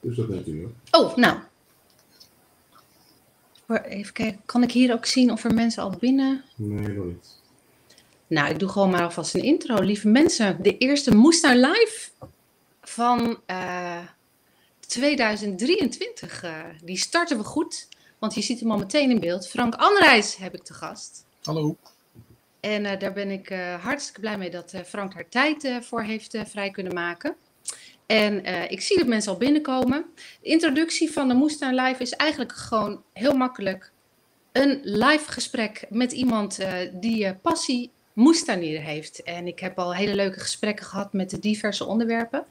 Dus dat u. Oh, nou. Even kijken, kan ik hier ook zien of er mensen al binnen? Nee, nog niet. Nou, ik doe gewoon maar alvast een intro. Lieve mensen, de eerste Moest naar Live van uh, 2023. Uh, die starten we goed, want je ziet hem al meteen in beeld. Frank Anreis heb ik te gast. Hallo. En uh, daar ben ik uh, hartstikke blij mee dat Frank daar tijd voor heeft vrij kunnen maken. En ik zie dat mensen al binnenkomen. De introductie van de Moestuin Live is eigenlijk gewoon heel makkelijk. Een live gesprek met iemand die passie moestuinieren heeft. En ik heb al hele leuke gesprekken gehad met de diverse onderwerpen.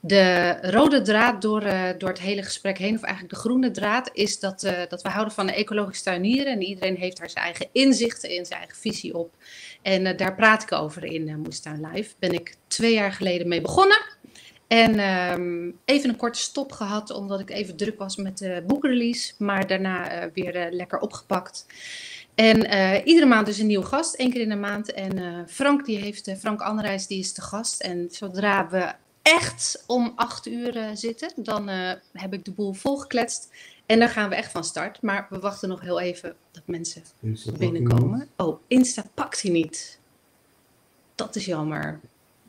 De rode draad door, uh, door het hele gesprek heen, of eigenlijk de groene draad, is dat, uh, dat we houden van de ecologische tuinieren. En iedereen heeft daar zijn eigen inzichten in, zijn eigen visie op. En uh, daar praat ik over in uh, Moestuin Live. Ben ik twee jaar geleden mee begonnen. En um, even een korte stop gehad, omdat ik even druk was met de boekrelease. Maar daarna weer lekker opgepakt. En uh, iedere maand dus een nieuwe gast, één keer in de maand. En Frank, die heeft, Frank Anreis, die is de gast. En zodra we echt om acht uur zitten, dan heb ik de boel volgekletst. En dan gaan we echt van start. Maar we wachten nog heel even dat mensen Insta binnenkomen. Oh, Insta pakt hij niet. Dat is jammer.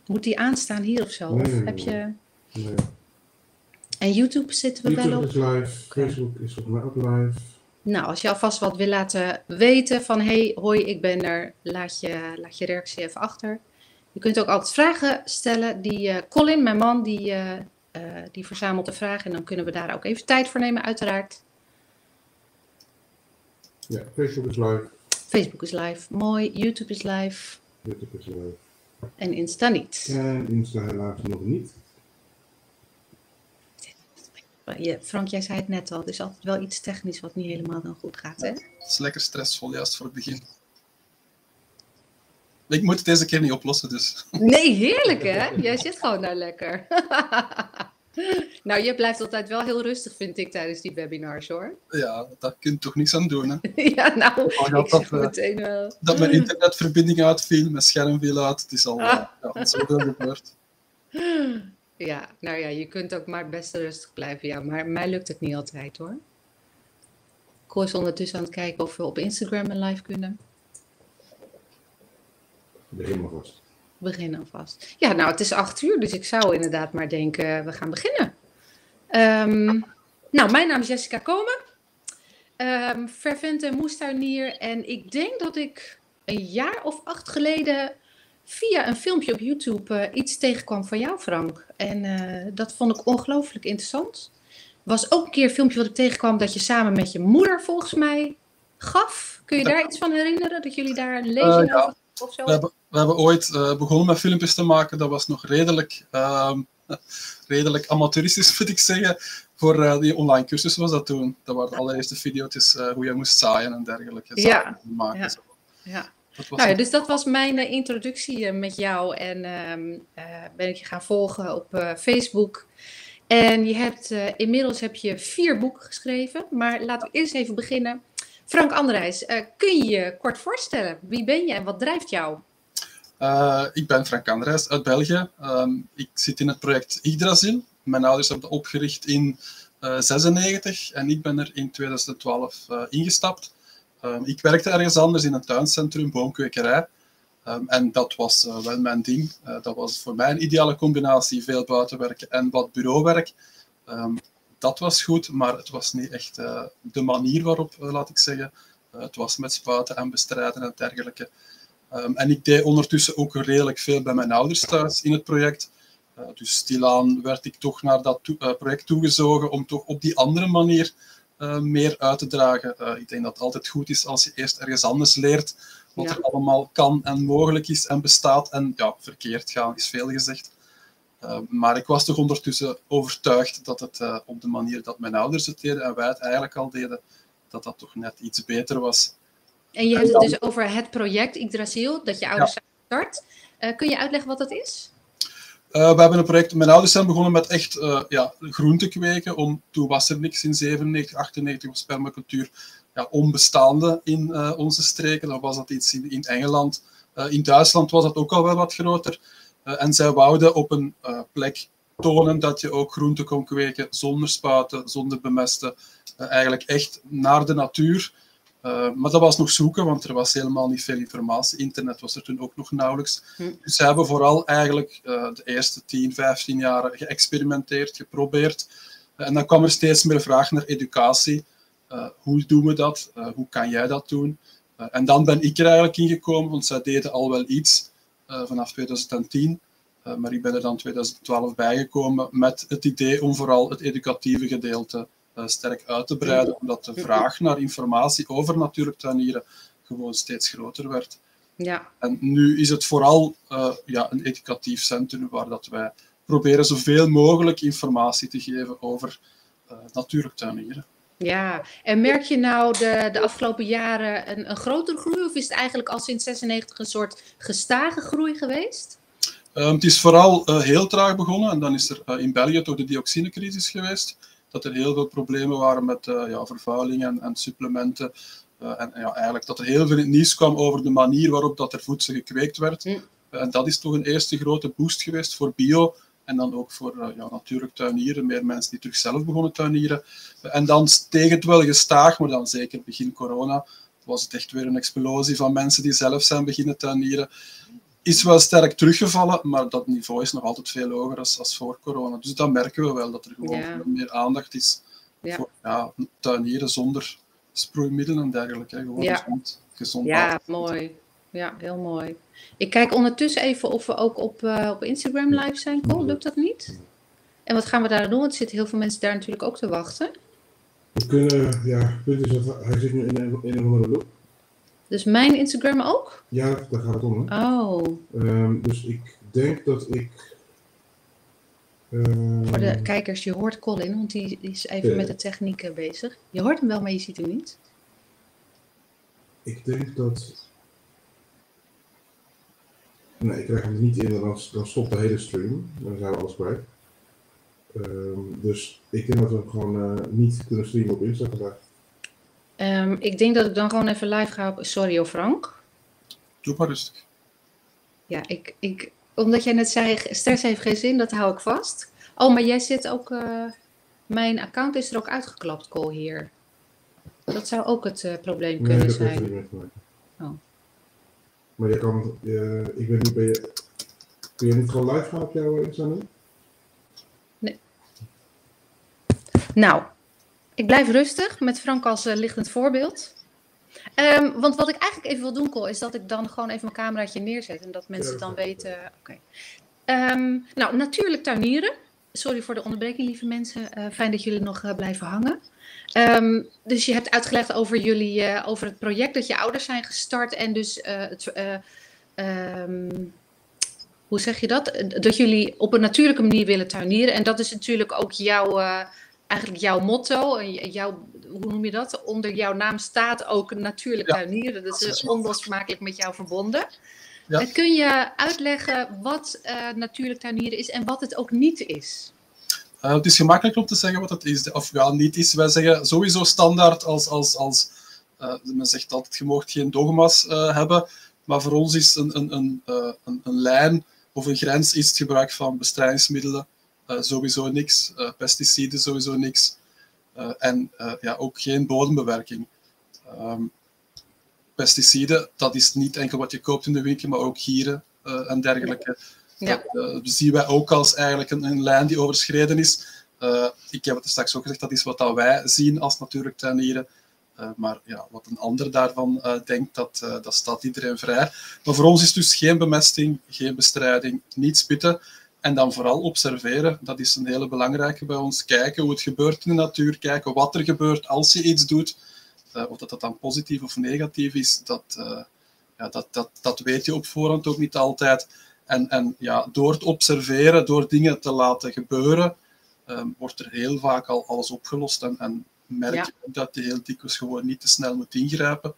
Moet die aanstaan hier of zo? Nee, of heb je... Nee. En YouTube zitten we wel YouTube op. is live, Facebook is volgens mij ook live. Nou, als je alvast wat wil laten weten van hey, hoi, ik ben er, laat je, laat je reactie even achter. Je kunt ook altijd vragen stellen. Die uh, Colin, mijn man, die, uh, uh, die verzamelt de vragen en dan kunnen we daar ook even tijd voor nemen, uiteraard. Ja, Facebook is live, Facebook is live, mooi. YouTube is live YouTube is live. En Insta niet. En Insta helaas nog niet. Je, Frank, jij zei het net al, het is altijd wel iets technisch wat niet helemaal dan goed gaat, hè? Het is lekker stressvol, juist voor het begin. Ik moet het deze keer niet oplossen, dus. Nee, heerlijk hè? Jij zit gewoon daar lekker. nou, je blijft altijd wel heel rustig, vind ik, tijdens die webinars hoor. Ja, daar kun je toch niks aan doen. Hè? ja, nou, dat, ik zeg dat, eh, meteen wel. dat mijn internetverbinding uitviel, mijn scherm viel uit. Het is al Ah. uh, ja, zoveel gebeurd. Ja, nou ja, je kunt ook maar best rustig blijven. Ja, maar mij lukt het niet altijd hoor. Ik is ondertussen aan het kijken of we op Instagram een live kunnen. Maar vast. Begin alvast. Ja, nou, het is acht uur, dus ik zou inderdaad maar denken, we gaan beginnen. Ehm, nou, mijn naam is Jessica Komen. Ehm fervente moestuinier. En ik denk dat ik een jaar of acht geleden via een filmpje op YouTube eh, iets tegenkwam van jou, Frank. En eh, dat vond ik ongelooflijk interessant. was ook een keer een filmpje wat ik tegenkwam dat je samen met je moeder volgens mij gaf. Kun je daar iets van herinneren? Dat jullie daar een lezing Eh, ja. over of zo? We hebben, we hebben ooit eh, begonnen met filmpjes te maken. Dat was nog redelijk, ehm, redelijk amateuristisch, moet ik zeggen. Voor eh, die online cursus was dat toen. Dat waren de allereerste video's eh, hoe je moest zaaien en dergelijke. Ja, maken. ja. Zo. Ja. Dat was Nou ja, dus dat was mijn introductie met jou. En ehm, eh, ben ik je gaan volgen op Facebook. En je hebt, inmiddels heb je vier boeken geschreven. Maar laten we eerst even beginnen. Frank Andrijs, eh, kun je je kort voorstellen? Wie ben je en wat drijft jou? Eh, ik ben Frank Andres uit België. Ehm, ik zit in het project Yggdrasil. Mijn ouders hebben dat opgericht in 1996 en ik ben er in 2012 eh, ingestapt. Ehm, ik werkte ergens anders in een tuincentrum, boomkwekerij. Ehm, en dat was eh, wel mijn ding. Eh, dat was voor mij een ideale combinatie, veel buitenwerken en wat bureauwerk. Dat was goed, maar het was niet echt eh, de manier waarop, eh, laat ik zeggen. Eh, het was met spuiten en bestrijden en dergelijke. Um, en ik deed ondertussen ook redelijk veel bij mijn ouders thuis in het project. Uh, dus stilaan werd ik toch naar dat uh, project toegezogen om toch op die andere manier uh, meer uit te dragen. Ik denk dat het altijd goed is als je eerst ergens anders leert wat Ja. er allemaal kan en mogelijk is en bestaat. En ja, verkeerd gaan is veel gezegd. Uh, maar ik was toch ondertussen overtuigd dat het uh, op de manier dat mijn ouders het deden en wij het eigenlijk al deden, dat dat toch net iets beter was. En je En hebt het dus over het project Yggdrasil, dat je ouders zijn gestart. Eh, kun je uitleggen wat dat is? We hebben een project, mijn ouders zijn begonnen met echt ja, groente kweken. Om, toen was er niks in 97, 98 was permacultuur ja, onbestaande in onze streken. Dan was dat iets in, in Engeland. In Duitsland was dat ook al wel wat groter. Uh, en zij wouden op een uh, plek tonen dat je ook groenten kon kweken zonder spuiten, zonder bemesten. Uh, eigenlijk echt naar de natuur. Uh, maar dat was nog zoeken, want er was helemaal niet veel informatie. Internet was er toen ook nog nauwelijks. Hm. Dus ze hebben vooral eigenlijk uh, de eerste 10, 15 jaar geëxperimenteerd, geprobeerd. en dan kwam er steeds meer vraag naar educatie. hoe doen we dat? hoe kan jij dat doen? en dan ben ik er eigenlijk ingekomen, want zij deden al wel iets vanaf 2010. Uh, maar ik ben er dan 2012 bijgekomen met het idee om vooral het educatieve gedeelte uh, sterk uit te breiden, omdat de vraag naar informatie over natuurlijk tuinieren gewoon steeds groter werd. Ja. En nu is het vooral uh, ja, een educatief centrum waar dat wij proberen zoveel mogelijk informatie te geven over natuurlijk tuinieren. Ja, en merk je nou de, de afgelopen jaren een, een grotere groei of is het eigenlijk al sinds 96 een soort gestage groei geweest? Um, het is vooral uh, heel traag begonnen en dan is er uh, in België toch de dioxinecrisis geweest. Dat er heel veel problemen waren met uh, ja, vervuiling en, en supplementen. en ja, eigenlijk dat er heel veel in het nieuws kwam over de manier waarop dat er voedsel gekweekt werd. Mm. en dat is toch een eerste grote boost geweest voor bio. En dan ook voor ja, natuurlijk tuinieren, meer mensen die terug zelf begonnen tuinieren. en dan steeg het wel gestaag, maar dan zeker begin corona was het echt weer een explosie van mensen die zelf zijn beginnen tuinieren is wel sterk teruggevallen, maar dat niveau is nog altijd veel hoger als, als voor corona. Dus dat merken we wel, dat er gewoon ja. meer aandacht is ja. voor ja, tuinieren zonder sproeimiddelen en dergelijke. Gewoon ja. gezond, gezond Ja, mooi. Ja, heel mooi. Ik kijk ondertussen even of we ook op, uh, op Instagram live zijn. Cool, lukt dat niet? En wat gaan we daar doen? Want er zitten heel veel mensen daar natuurlijk ook te wachten. We kunnen, ja, het punt is dat hij zit nu in een, in een andere loop. Dus mijn Instagram ook? Ja, daar gaat het om. Hè? Oh. Um, dus ik denk dat ik. Um, Voor de kijkers, je hoort Colin, want die, die is even ja. met de techniek bezig. Je hoort hem wel, maar je ziet hem niet. Ik denk dat. Nee, ik krijg hem niet in, dan, dan stopt de hele stream. Dan zijn we alles kwijt. Um, dus ik denk dat we hem gewoon uh, niet kunnen streamen op Insta vandaag. Um, ik denk dat ik dan gewoon even live ga op Sorry Frank. Doe maar rustig. Ja, ik, ik, omdat jij net zei, stress heeft geen zin, dat hou ik vast. Oh, maar jij zit ook, uh, mijn account is er ook uitgeklapt, Cole, hier. Dat zou ook het uh, probleem kunnen nee, dat zijn. Heeft er niet mee te oh. Maar je kan, uh, ik weet niet, ben je, kun je niet gewoon live gaan op jouw nu? Nee. Nou, ik blijf rustig met Frank als uh, lichtend voorbeeld. Um, want wat ik eigenlijk even wil doen, Col, is dat ik dan gewoon even mijn cameraatje neerzet en dat mensen ja, dan weten. Oké. Okay. Um, nou, natuurlijk tuinieren. Sorry voor de onderbreking, lieve mensen. Uh, fijn dat jullie nog blijven hangen. Um, dus je hebt uitgelegd over jullie, uh, over het project dat je ouders zijn gestart en dus het, hoe zeg je dat? Dat jullie op een natuurlijke manier willen tuinieren. En dat is natuurlijk ook jouw eigenlijk jouw motto, jouw, hoe noem je dat? Onder jouw naam staat ook natuurlijk ja, tuinieren. Dat is onlosmakelijk met jou verbonden. Ja. Kun je uitleggen wat natuurlijk tuinieren is en wat het ook niet is? Uh, het is gemakkelijk om te zeggen wat het is of ja, niet is. Wij zeggen sowieso standaard als, als, als uh, men zegt altijd, je mag geen dogma's hebben. Maar voor ons is een, een, een, een, een lijn of een grens is het gebruik van bestrijdingsmiddelen uh, sowieso niks. Uh, pesticiden sowieso niks. Uh, en ja, ook geen bodembewerking. Um, pesticiden, dat is niet enkel wat je koopt in de winkel, maar ook gieren en dergelijke. Ja. Dat zien wij ook als eigenlijk een, een lijn die overschreden is. ik heb het er straks ook gezegd, dat is wat dat wij zien als natuurlijk tuinieren. Uh, maar ja, wat een ander daarvan denkt, dat, dat staat iedereen vrij. Maar voor ons is dus geen bemesting, geen bestrijding, niet spitten. En dan vooral observeren, dat is een hele belangrijke bij ons. Kijken hoe het gebeurt in de natuur, kijken wat er gebeurt als je iets doet. Of dat dat dan positief of negatief is, dat, ja, dat, dat, dat weet je op voorhand ook niet altijd. En, en ja, door het observeren, door dingen te laten gebeuren, um, wordt er heel vaak al alles opgelost. En, en merk je ja. dat je heel dikwijls gewoon niet te snel moet ingrijpen,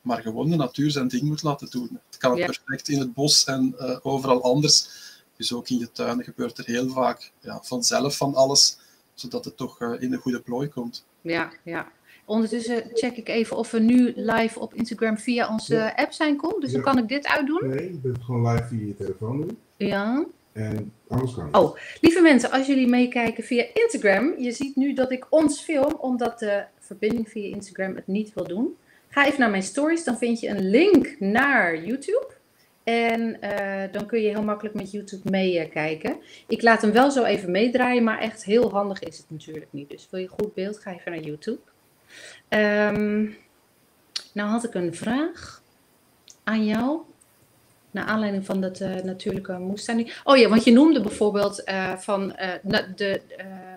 maar gewoon de natuur zijn ding moet laten doen. Het kan ja. perfect in het bos en uh, overal anders. Dus ook in je tuin gebeurt er heel vaak ja, vanzelf van alles, zodat het toch uh, in een goede plooi komt. Ja, ja. Ondertussen check ik even of we nu live op Instagram via onze ja. app zijn, Koen. Dus ja. dan kan ik dit uitdoen. Nee, je bent gewoon live via je telefoon doen. Ja. En anders kan het. Oh, lieve mensen, als jullie meekijken via Instagram, je ziet nu dat ik ons film, omdat de verbinding via Instagram het niet wil doen. Ga even naar mijn stories, dan vind je een link naar YouTube. En eh, dan kun je heel makkelijk met YouTube meekijken. ik laat hem wel zo even meedraaien, maar echt heel handig is het natuurlijk niet. Dus wil je goed beeld, ga even naar YouTube. Um, nou had ik een vraag aan jou. Naar aanleiding van dat uh, natuurlijke moestuin. Oh ja, want je noemde bijvoorbeeld uh, van de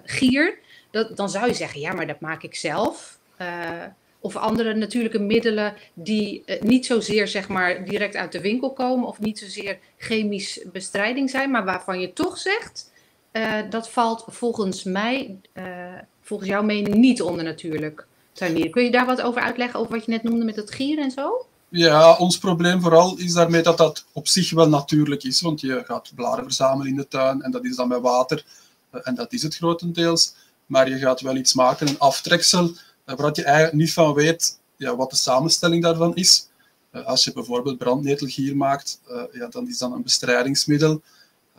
gier. Dat, dan zou je zeggen, ja, maar dat maak ik zelf of andere natuurlijke middelen die niet zozeer zeg maar, direct uit de winkel komen of niet zozeer chemisch bestrijding zijn, maar waarvan je toch zegt, dat valt volgens mij, volgens jouw mening, niet onder natuurlijk Kun je daar wat over uitleggen, over wat je net noemde met het gier en zo? Ja, ons probleem vooral is daarmee dat dat op zich wel natuurlijk is, want je gaat blaren verzamelen in de tuin en dat is dan met water en dat is het grotendeels. Maar je gaat wel iets maken, een aftreksel, waar je eigenlijk niet van weet ja, wat de samenstelling daarvan is. Uh, als je bijvoorbeeld brandnetelgier maakt, ja, dan is dat een bestrijdingsmiddel.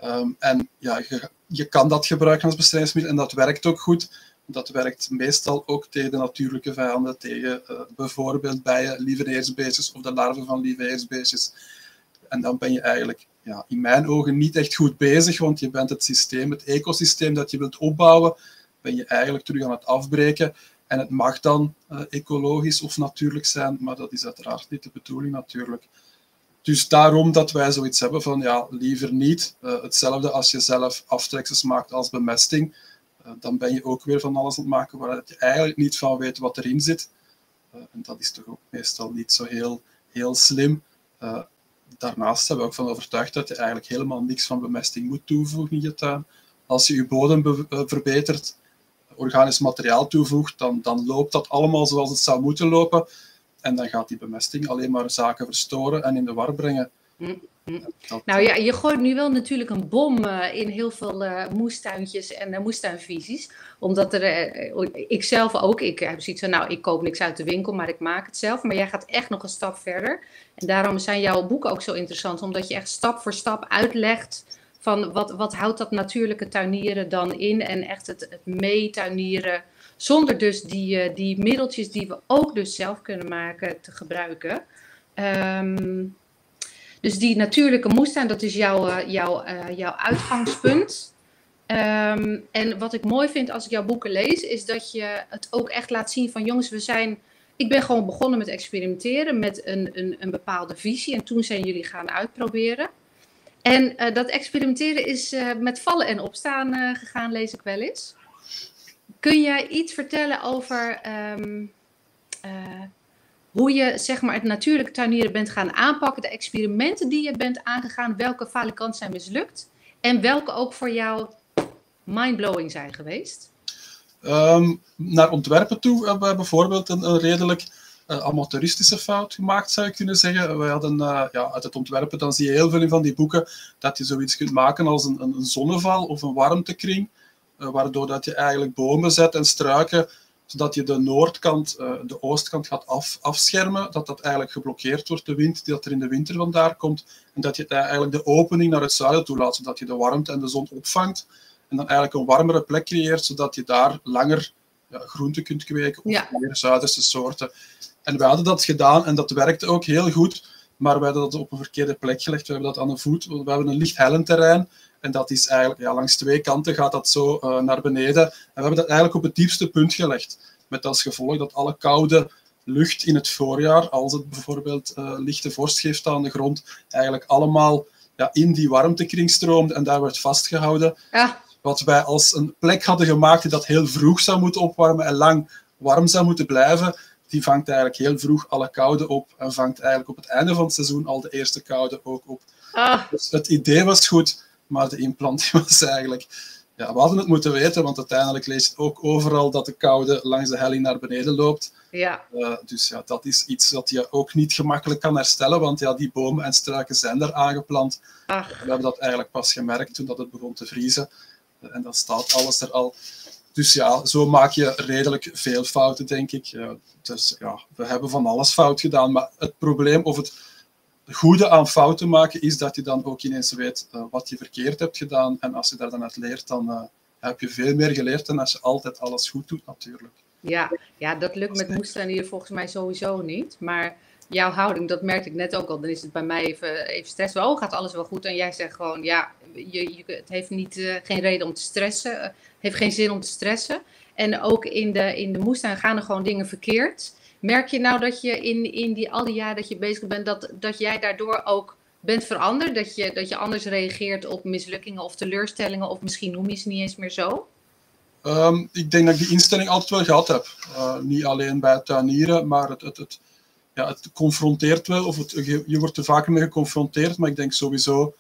Um, en ja, je, je, kan dat gebruiken als bestrijdingsmiddel en dat werkt ook goed. Dat werkt meestal ook tegen de natuurlijke vijanden, tegen uh, bijvoorbeeld bijen, lieveneersbeestjes of de larven van lieveneersbeestjes. En dan ben je eigenlijk ja, in mijn ogen niet echt goed bezig, want je bent het systeem, het ecosysteem dat je wilt opbouwen, ben je eigenlijk terug aan het afbreken. En het mag dan uh, ecologisch of natuurlijk zijn, maar dat is uiteraard niet de bedoeling natuurlijk. Dus daarom dat wij zoiets hebben van ja, liever niet. Hetzelfde als je zelf aftreksels maakt als bemesting. Uh, dan ben je ook weer van alles aan het maken waar je eigenlijk niet van weet wat erin zit. en dat is toch ook meestal niet zo heel, heel slim. daarnaast zijn we ook van overtuigd dat je eigenlijk helemaal niks van bemesting moet toevoegen in je tuin. Als je je bodem verbetert, organisch materiaal toevoegt, dan, dan loopt dat allemaal zoals het zou moeten lopen. En dan gaat die bemesting alleen maar zaken verstoren en in de war brengen. Mm, mm. nou ja, je gooit nu wel natuurlijk een bom uh, in heel veel uh, moestuintjes en uh, moestuinvisies. Omdat er, ik zelf ook, ik heb zoiets van, nou, ik koop niks uit de winkel, maar ik maak het zelf. Maar jij gaat echt nog een stap verder. En daarom zijn jouw boeken ook zo interessant, omdat je echt stap voor stap uitlegt van wat, wat houdt dat natuurlijke tuinieren dan in en echt het, het meetuinieren zonder dus die, die middeltjes die we ook dus zelf kunnen maken te gebruiken. Um, dus die natuurlijke moestuin, dat is jouw, uh, jouw, uh, jouw uitgangspunt. Um, en wat ik mooi vind als ik jouw boeken lees, is dat je het ook echt laat zien van jongens, we zijn... Ik ben gewoon begonnen met experimenteren met een, een, een bepaalde visie en toen zijn jullie gaan uitproberen. En uh, dat experimenteren is met vallen en opstaan gegaan, lees ik wel eens. Kun jij iets vertellen over um, hoe je zeg maar, het natuurlijke tuinieren bent gaan aanpakken, de experimenten die je bent aangegaan, welke falikant zijn mislukt en welke ook voor jou mindblowing zijn geweest? Um, naar ontwerpen toe hebben we bijvoorbeeld een, redelijk uh, amateuristische fout gemaakt, zou je kunnen zeggen. Wij hadden uh, ja, uit het ontwerpen, dan zie je heel veel in van die boeken, dat je zoiets kunt maken als een, een zonneval of een warmtekring, waardoor dat je eigenlijk bomen zet en struiken, zodat je de noordkant, de oostkant gaat af, afschermen, dat dat eigenlijk geblokkeerd wordt, de wind die dat er in de winter vandaar komt, en dat je eigenlijk de opening naar het zuiden toelaat, zodat je de warmte en de zon opvangt, en dan eigenlijk een warmere plek creëert, zodat je daar langer ja, groenten kunt kweken of ja. meer Zuiderse soorten. En we hadden dat gedaan en dat werkte ook heel goed, maar we hadden dat op een verkeerde plek gelegd. We hebben dat aan de voet. We hebben een licht hellend terrein en dat is eigenlijk ja, langs twee kanten gaat dat zo uh, naar beneden. En we hebben dat eigenlijk op het diepste punt gelegd. Met als gevolg dat alle koude lucht in het voorjaar, als het bijvoorbeeld uh, lichte vorst geeft aan de grond, eigenlijk allemaal ja, in die warmtekring stroomde en daar werd vastgehouden. Ja. Wat wij als een plek hadden gemaakt die dat heel vroeg zou moeten opwarmen en lang warm zou moeten blijven, die vangt eigenlijk heel vroeg alle koude op en vangt eigenlijk op het einde van het seizoen al de eerste koude ook op. Ah. Dus het idee was goed, maar de implanting was eigenlijk... Ja, we hadden het moeten weten, want uiteindelijk lees je ook overal dat de koude langs de helling naar beneden loopt. Ja. Uh, dus ja, dat is iets dat je ook niet gemakkelijk kan herstellen, want ja, die bomen en struiken zijn er aangeplant. Ach. We hebben dat eigenlijk pas gemerkt toen dat het begon te vriezen. En dan staat alles er al. Dus ja, zo maak je redelijk veel fouten, denk ik. dus ja, we hebben van alles fout gedaan. Maar het probleem of het goede aan fouten maken is dat je dan ook ineens weet uh, wat je verkeerd hebt gedaan. En als je daar dan uit leert, dan uh, heb je veel meer geleerd dan als je altijd alles goed doet natuurlijk. Ja, ja dat lukt met moesten hier volgens mij sowieso niet. Maar jouw houding, dat merkte ik net ook al. Dan is het bij mij even, even stress. Oh, gaat alles wel goed? En jij zegt gewoon, ja, je, je, het heeft niet, uh, geen reden om te stressen. Heeft geen zin om te stressen. En ook in de, in de moestuin gaan er gewoon dingen verkeerd. Merk je nou dat je in, in die, al die jaren dat je bezig bent, dat, dat jij daardoor ook bent veranderd? Dat je, dat je anders reageert op mislukkingen of teleurstellingen? Of misschien noem je ze niet eens meer zo? Um, ik denk dat ik die instelling altijd wel gehad heb. Uh, niet alleen bij het tuinieren, maar het, het, het, ja, het confronteert wel. Of het, je, je, wordt er vaker mee geconfronteerd, maar ik denk sowieso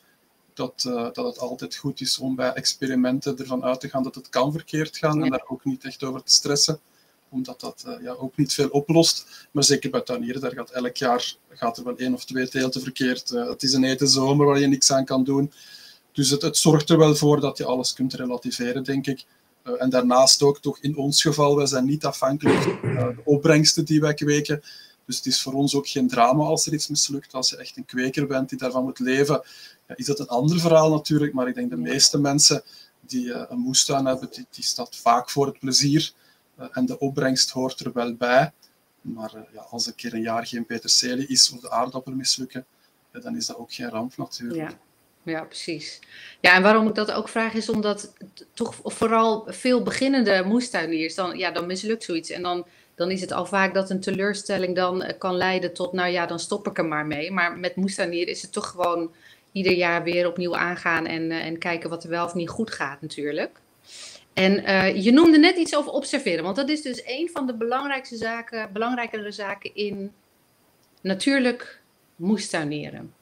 dat, uh, dat het altijd goed is om bij experimenten ervan uit te gaan dat het kan verkeerd gaan ja. en daar ook niet echt over te stressen omdat dat uh, ja, ook niet veel oplost. Maar zeker bij tuinieren, daar gaat elk jaar gaat er wel één of twee teelten verkeerd. Uh, het is een hete zomer waar je niks aan kan doen. Dus het, het zorgt er wel voor dat je alles kunt relativeren, denk ik. Uh, en daarnaast ook toch in ons geval, wij zijn niet afhankelijk van de opbrengsten die wij kweken. Dus het is voor ons ook geen drama als er iets mislukt. Als je echt een kweker bent die daarvan moet leven, is dat een ander verhaal natuurlijk. Maar ik denk de meeste mensen die een moestuin hebben, die staat vaak voor het plezier. Uh, en de opbrengst hoort er wel bij. Maar uh, ja, als een keer een jaar geen peterselie is of de aardappelen mislukken, ja, dan is dat ook geen ramp natuurlijk. Ja. Ja, precies. Ja, en waarom ik dat ook vraag is omdat toch vooral veel beginnende moestuiniers, dan, ja, dan mislukt zoiets. En dan, dan is het al vaak dat een teleurstelling dan kan leiden tot, nou ja, dan stop ik er maar mee. Maar met moestuinier is het toch gewoon ieder jaar weer opnieuw aangaan en, en kijken wat er wel of niet goed gaat natuurlijk. En uh, je noemde net iets over observeren, want dat is dus een van de belangrijkste zaken, belangrijkere zaken in natuurlijk moestuineren.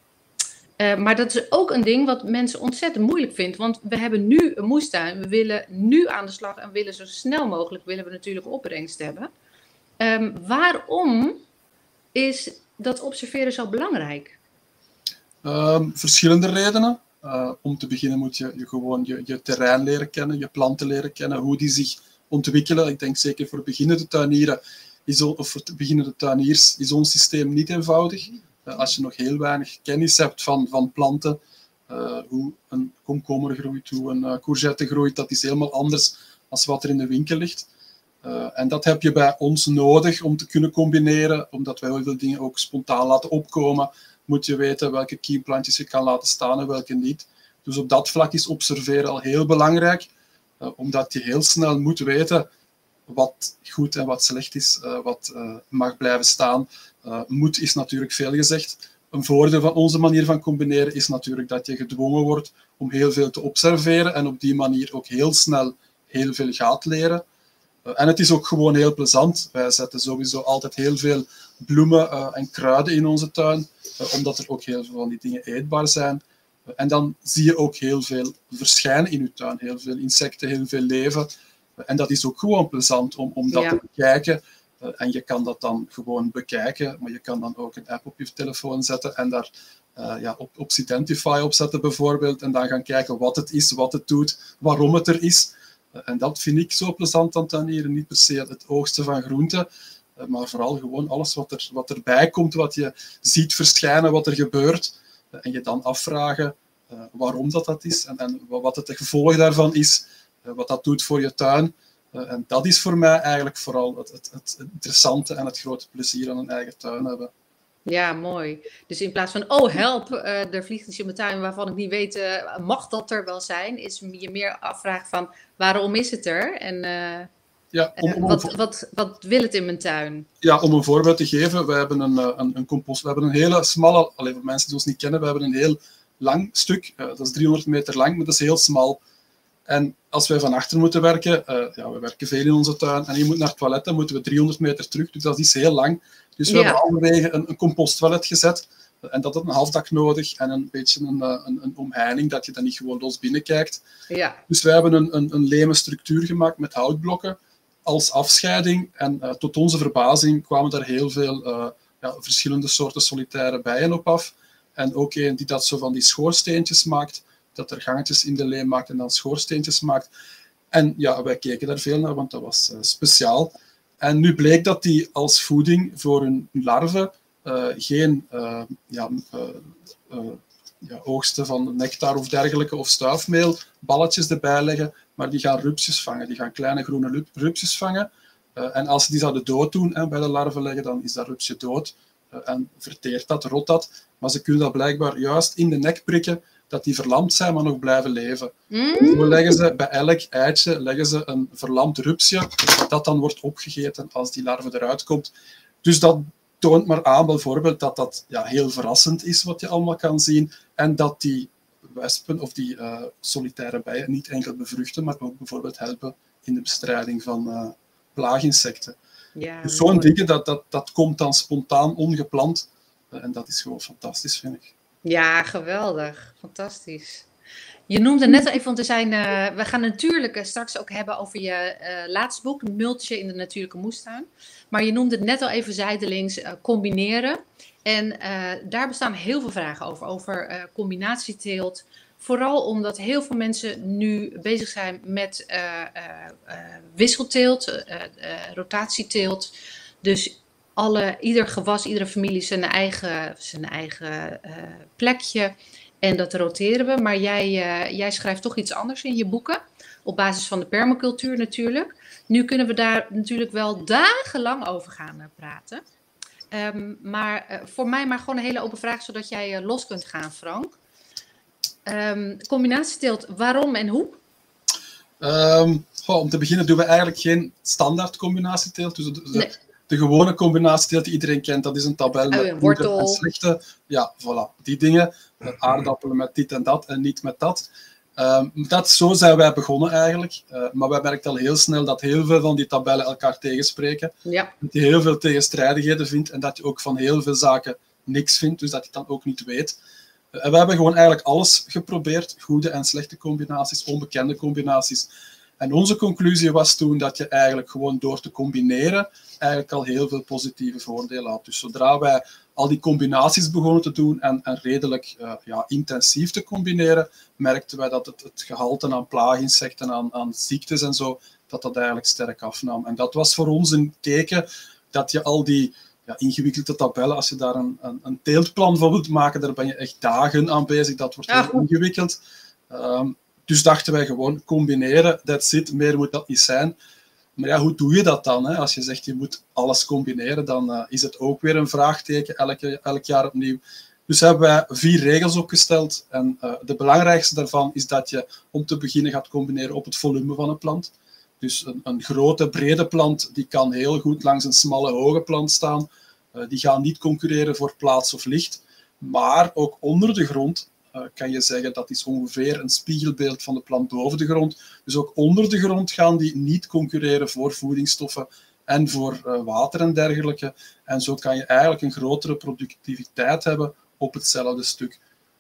Uh, maar dat is ook een ding wat mensen ontzettend moeilijk vinden, want we hebben nu een moestuin, we willen nu aan de slag en willen zo snel mogelijk, willen we natuurlijk opbrengst hebben. Um, waarom is dat observeren zo belangrijk? Um, verschillende redenen. Uh, om te beginnen moet je, je gewoon je, je, terrein leren kennen, je planten leren kennen, hoe die zich ontwikkelen. Ik denk zeker voor beginnende tuinieren is, of voor beginnende tuiniers is ons systeem niet eenvoudig. Uh, als je nog heel weinig kennis hebt van, van planten, uh, hoe een komkommer groeit, hoe een courgette groeit, dat is helemaal anders dan wat er in de winkel ligt. en dat heb je bij ons nodig om te kunnen combineren, omdat wij heel veel dingen ook spontaan laten opkomen moet je weten welke kiemplantjes je kan laten staan en welke niet. Dus op dat vlak is observeren al heel belangrijk, uh, omdat je heel snel moet weten wat goed en wat slecht is, uh, wat uh, mag blijven staan. moet is natuurlijk veel gezegd. Een voordeel van onze manier van combineren is natuurlijk dat je gedwongen wordt om heel veel te observeren en op die manier ook heel snel heel veel gaat leren. en het is ook gewoon heel plezant. Wij zetten sowieso altijd heel veel bloemen en kruiden in onze tuin omdat er ook heel veel van die dingen eetbaar zijn. En dan zie je ook heel veel verschijnen in je tuin, heel veel insecten, heel veel leven. En dat is ook gewoon plezant om, om dat ja. te bekijken. En je kan dat dan gewoon bekijken, maar je kan dan ook een app op je telefoon zetten en daar uh, ja, op, op Identify opzetten bijvoorbeeld. En dan gaan kijken wat het is, wat het doet, waarom het er is. En dat vind ik zo plezant aan tuinieren. Niet per se het oogsten van groenten, eh, maar vooral gewoon alles wat, er, wat erbij komt, wat je ziet verschijnen, wat er gebeurt. Eh, en je dan afvragen uh, waarom dat, dat is en, wat het gevolg daarvan is, uh, wat dat doet voor je tuin. Uh, en dat is voor mij eigenlijk vooral het, het, het, interessante en het grote plezier aan een eigen tuin hebben. Ja, mooi. Dus in plaats van, oh help, er vliegt iets in mijn tuin waarvan ik niet weet, mag dat er wel zijn? Is je meer afvragen van, waarom is het er? En ja, om, om wat, wat, wat wil het in mijn tuin? Ja, om een voorbeeld te geven, we hebben een, een, een compost, we hebben een hele smalle, alleen voor mensen die ons niet kennen, we hebben een heel lang stuk, uh, dat is 300 meter lang, maar dat is heel smal. En als wij van achter moeten werken, uh, ja, we werken veel in onze tuin, en je moet naar het toilet, dan moeten we 300 meter terug, dus dat is heel lang. Dus we ja. hebben halverwege een, een composttoilet gezet, en dat had een halfdak nodig en een beetje een, een, een omheining, dat je dan niet gewoon los binnenkijkt. Ja. Dus wij hebben een, een, een leme structuur gemaakt met houtblokken, als afscheiding. En uh, tot onze verbazing kwamen daar heel veel uh, ja, verschillende soorten solitaire bijen op af. En ook een die dat zo van die schoorsteentjes maakt, dat er gangetjes in de leem maakt en dan schoorsteentjes maakt. En ja, wij keken daar veel naar, want dat was uh, speciaal. En nu bleek dat die als voeding voor hun larven geen ja, ja, oogsten van nectar of dergelijke of stuifmeel, balletjes erbij leggen, maar die gaan rupsjes vangen. Die gaan kleine groene rupsjes vangen. en als ze die zouden dood doen en bij de larven leggen, dan is dat rupsje dood en verteert dat, rot dat. Maar ze kunnen dat blijkbaar juist in de nek prikken, dat die verlamd zijn, maar nog blijven leven. Mm. leggen ze bij elk eitje leggen ze een verlamd rupsje, dat dan wordt opgegeten als die larve eruit komt. Dus dat toont maar aan bijvoorbeeld dat dat ja, heel verrassend is wat je allemaal kan zien en dat die wespen of die uh, solitaire bijen niet enkel bevruchten, maar ook bijvoorbeeld helpen in de bestrijding van uh, plaaginsecten. Ja, dus zo'n dingen, dat, dat, dat komt dan spontaan, ongepland. Uh, en dat is gewoon fantastisch, vind ik. Ja, geweldig. Fantastisch. Je noemde net even, want er zijn, uh, we gaan natuurlijk straks ook hebben over je uh, laatste boek, Multje in de Natuurlijke Moestuin. Maar je noemde het net al even zijdelings combineren. En daar bestaan heel veel vragen over, over combinatieteelt. Vooral omdat heel veel mensen nu bezig zijn met wisselteelt, rotatieteelt. Dus alle, ieder gewas, iedere familie zijn eigen, zijn eigen plekje. En dat roteren we. Maar jij, uh, jij schrijft toch iets anders in je boeken. Op basis van de permacultuur natuurlijk. Nu kunnen we daar natuurlijk wel dagenlang over gaan uh, praten. Um, maar voor mij maar gewoon een hele open vraag, zodat jij los kunt gaan, Frank. Um, combinatieteelt, waarom en hoe? Um, goh, om te beginnen doen we eigenlijk geen standaard combinatieteelt. Dus nee de gewone combinatie die iedereen kent, dat is een tabel met oh, wortel. en slechte. Ja, voilà, die dingen. Aardappelen met dit en dat en niet met dat. Um, dat zo zijn wij begonnen eigenlijk. Uh, maar wij merken al heel snel dat heel veel van die tabellen elkaar tegenspreken. Ja. Dat je heel veel tegenstrijdigheden vindt en dat je ook van heel veel zaken niks vindt, dus dat je het dan ook niet weet. Uh, en we hebben gewoon eigenlijk alles geprobeerd. Goede en slechte combinaties, onbekende combinaties. En onze conclusie was toen dat je eigenlijk gewoon door te combineren eigenlijk al heel veel positieve voordelen had. Dus zodra wij al die combinaties begonnen te doen en, en redelijk uh, ja, intensief te combineren, merkten wij dat het, het gehalte aan plaaginsecten, aan, aan ziektes en zo, dat dat eigenlijk sterk afnam. En dat was voor ons een teken dat je al die ja, ingewikkelde tabellen, als je daar een, een, een, teeltplan van wilt maken, daar ben je echt dagen aan bezig. Dat wordt heel ingewikkeld. Um, dus dachten wij gewoon combineren, that's it, meer moet dat niet zijn. Maar ja, hoe doe je dat dan? Hè? Als je zegt je moet alles combineren, dan uh, is het ook weer een vraagteken elke, elk jaar opnieuw. Dus hebben wij vier regels opgesteld. En uh, de belangrijkste daarvan is dat je om te beginnen gaat combineren op het volume van een plant. Dus een, een grote, brede plant die kan heel goed langs een smalle, hoge plant staan. Uh, die gaan niet concurreren voor plaats of licht. Maar ook onder de grond kan je zeggen dat is ongeveer een spiegelbeeld van de plant boven de grond. Dus ook onder de grond gaan die niet concurreren voor voedingsstoffen en voor uh, water en dergelijke. En zo kan je eigenlijk een grotere productiviteit hebben op hetzelfde stuk.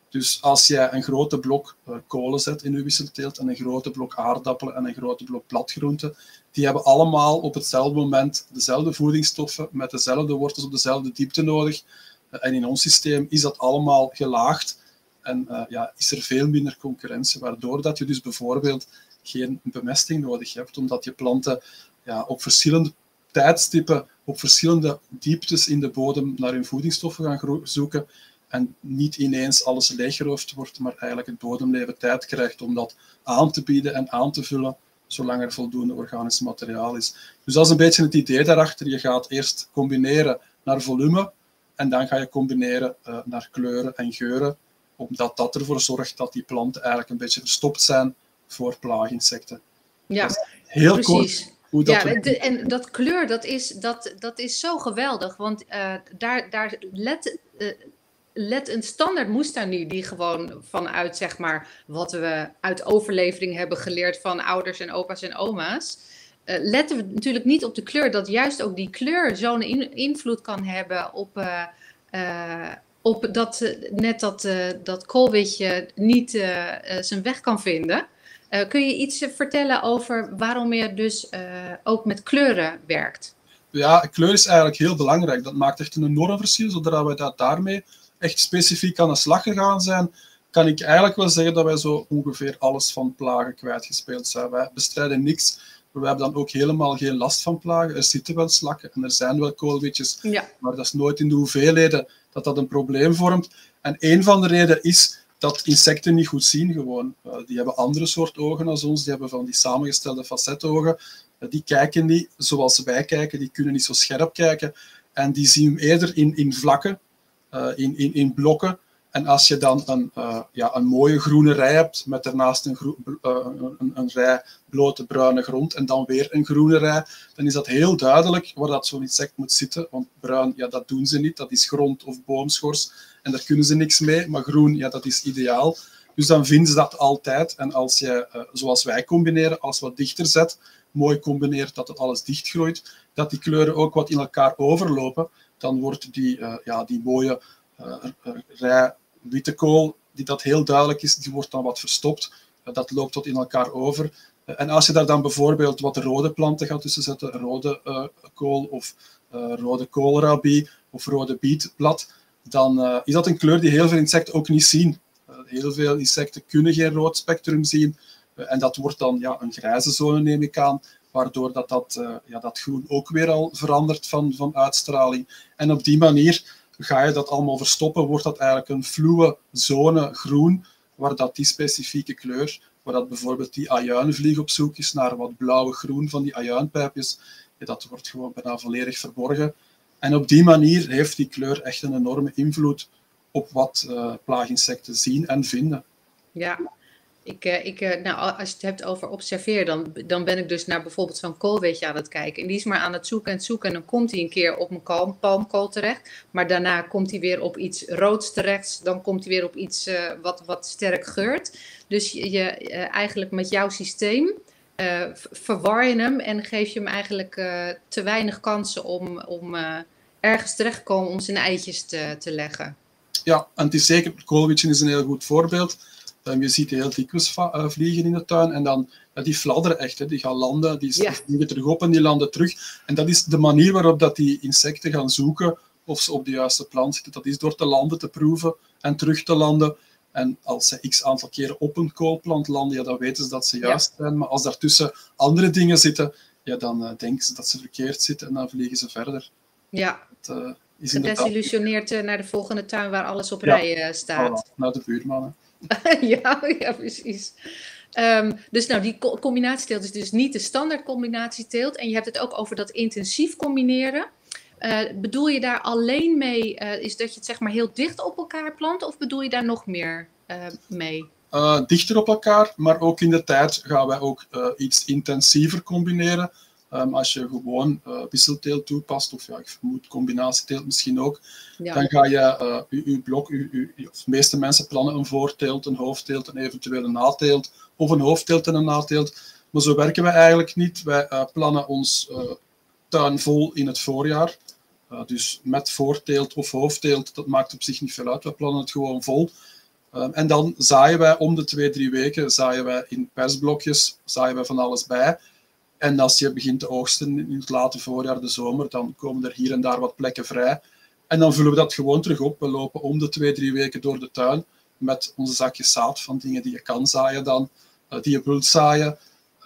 Dus als jij een grote blok uh, kolen zet in je wisselteelt en een grote blok aardappelen en een grote blok bladgroenten, die hebben allemaal op hetzelfde moment dezelfde voedingsstoffen met dezelfde wortels op dezelfde diepte nodig. en in ons systeem is dat allemaal gelaagd en uh, ja, is er veel minder concurrentie, waardoor dat je dus bijvoorbeeld geen bemesting nodig hebt, omdat je planten ja, op verschillende tijdstippen, op verschillende dieptes in de bodem naar hun voedingsstoffen gaan zoeken en niet ineens alles leeggeroofd wordt, maar eigenlijk het bodemleven tijd krijgt om dat aan te bieden en aan te vullen, zolang er voldoende organisch materiaal is. Dus dat is een beetje het idee daarachter. Je gaat eerst combineren naar volume en dan ga je combineren uh, naar kleuren en geuren omdat dat ervoor zorgt dat die planten eigenlijk een beetje verstopt zijn voor plaaginsecten. Ja, heel precies. kort hoe dat ja, en dat kleur, dat is, dat, dat is zo geweldig, want uh, daar, daar let, uh, let een standaard moestuin nu, die gewoon vanuit zeg maar wat we uit overlevering hebben geleerd van ouders en opa's en oma's, uh, letten we natuurlijk niet op de kleur, dat juist ook die kleur zo'n in, invloed kan hebben op, op dat eh, net dat, uh, dat koolwitje niet uh, zijn weg kan vinden. kun je iets vertellen over waarom je dus ook met kleuren werkt? Ja, kleur is eigenlijk heel belangrijk. Dat maakt echt een enorm verschil. Zodra wij dat daarmee echt specifiek aan de slag gegaan zijn, kan ik eigenlijk wel zeggen dat wij zo ongeveer alles van plagen kwijtgespeeld zijn. Wij bestrijden niks we hebben dan ook helemaal geen last van plagen. Er zitten wel slakken en er zijn wel koolwitjes, Ja. maar dat is nooit in de hoeveelheden dat dat een probleem vormt. En een van de redenen is dat insecten niet goed zien gewoon. Uh, die hebben andere soort ogen als ons, die hebben van die samengestelde facetogen. Uh, die kijken niet zoals wij kijken, die kunnen niet zo scherp kijken. En die zien eerder in, in vlakken, uh, in, in, in blokken. En als je dan een, uh, ja, een mooie groene rij hebt met daarnaast een, uh, een, een, rij blote bruine grond en dan weer een groene rij, dan is dat heel duidelijk waar dat zo'n insect moet zitten. Want bruin, ja, dat doen ze niet. Dat is grond of boomschors en daar kunnen ze niks mee. Maar groen, ja, dat is ideaal. Dus dan vinden ze dat altijd. En als je, uh, zoals wij combineren, als wat dichter zet, mooi combineert dat het alles dichtgroeit, dat die kleuren ook wat in elkaar overlopen, dan wordt die, ja, die mooie rij witte kool, die dat heel duidelijk is, die wordt dan wat verstopt. Dat loopt wat in elkaar over. En als je daar dan bijvoorbeeld wat rode planten gaat tussen zetten, rode uh, kool of uh, rode koolrabi of rode bietblad, dan is dat een kleur die heel veel insecten ook niet zien. heel veel insecten kunnen geen rood spectrum zien. en dat wordt dan ja, een grijze zone, neem ik aan, waardoor dat, dat, ja, dat groen ook weer al verandert van, van uitstraling. En op die manier ga je dat allemaal verstoppen, wordt dat eigenlijk een fluwe zone groen, waar dat die specifieke kleur, waar dat bijvoorbeeld die ajuinvlieg op zoek is naar wat blauwe-groen van die ajuinpijpjes, dat wordt gewoon bijna volledig verborgen. En op die manier heeft die kleur echt een enorme invloed op wat uh, plaaginsecten zien en vinden. Ja, ik, uh, ik, uh, nou, als je het hebt over observeer, dan, dan ben ik dus naar bijvoorbeeld zo'n koolweetje aan het kijken. En die is maar aan het zoeken en zoeken. En dan komt hij een keer op een palmkool terecht. Maar daarna komt hij weer op iets roods terecht. Dan komt hij weer op iets uh, wat, wat sterk geurt. Dus je, eigenlijk met jouw systeem verwar je hem en geef je hem eigenlijk te weinig kansen om, om ergens terecht te komen om zijn eitjes te, te leggen. Ja, en het is zeker, koolwitje is een heel goed voorbeeld. Um, je ziet heel dikwijls uh, vliegen in de tuin en dan ja, die fladderen echt. Hè. Die gaan landen, die vliegen terug op en die landen terug. En dat is de manier waarop dat die insecten gaan zoeken of ze op de juiste plant zitten. Dat is door te landen te proeven en terug te landen. En als ze x aantal keren op een koolplant landen, ja, dan weten ze dat ze juist zijn. Maar als daartussen andere dingen zitten, ja, dan uh, denken ze dat ze verkeerd zitten en dan vliegen ze verder. Ja, Het uh, is gedesillusioneerd uh, naar de volgende tuin waar alles op Ja. rij staat. Voilà, naar de buurmannen. ja, ja, precies. Ehm, dus nou, die co- combinatieteelt is dus niet de standaard combinatieteelt. En je hebt het ook over dat intensief combineren. Eh, bedoel je daar alleen mee, eh, is dat je het zeg maar heel dicht op elkaar plant? Of bedoel je daar nog meer eh, mee? Dichter op elkaar, maar ook in de tijd gaan wij ook iets intensiever combineren. Um, als je gewoon uh, wisselteelt toepast, of ja, ik vermoed combinatieteelt misschien ook, Ja. dan ga je je, je blok, of de meeste mensen plannen een voorteelt, een hoofdteelt een nateelt, of een hoofdteelt en een nateelt. Maar zo werken wij eigenlijk niet. Wij uh, plannen ons tuin vol in het voorjaar. Dus met voorteelt of hoofdteelt, dat maakt op zich niet veel uit. We plannen het gewoon vol. Um, en dan zaaien wij om de twee, drie weken, zaaien wij in persblokjes, zaaien wij van alles bij. En als je begint te oogsten in het late voorjaar, de zomer, dan komen er hier en daar wat plekken vrij. En dan vullen we dat gewoon terug op. We lopen om de twee, drie weken door de tuin met onze zakjes zaad van dingen die je kan zaaien dan, uh, die je wilt zaaien.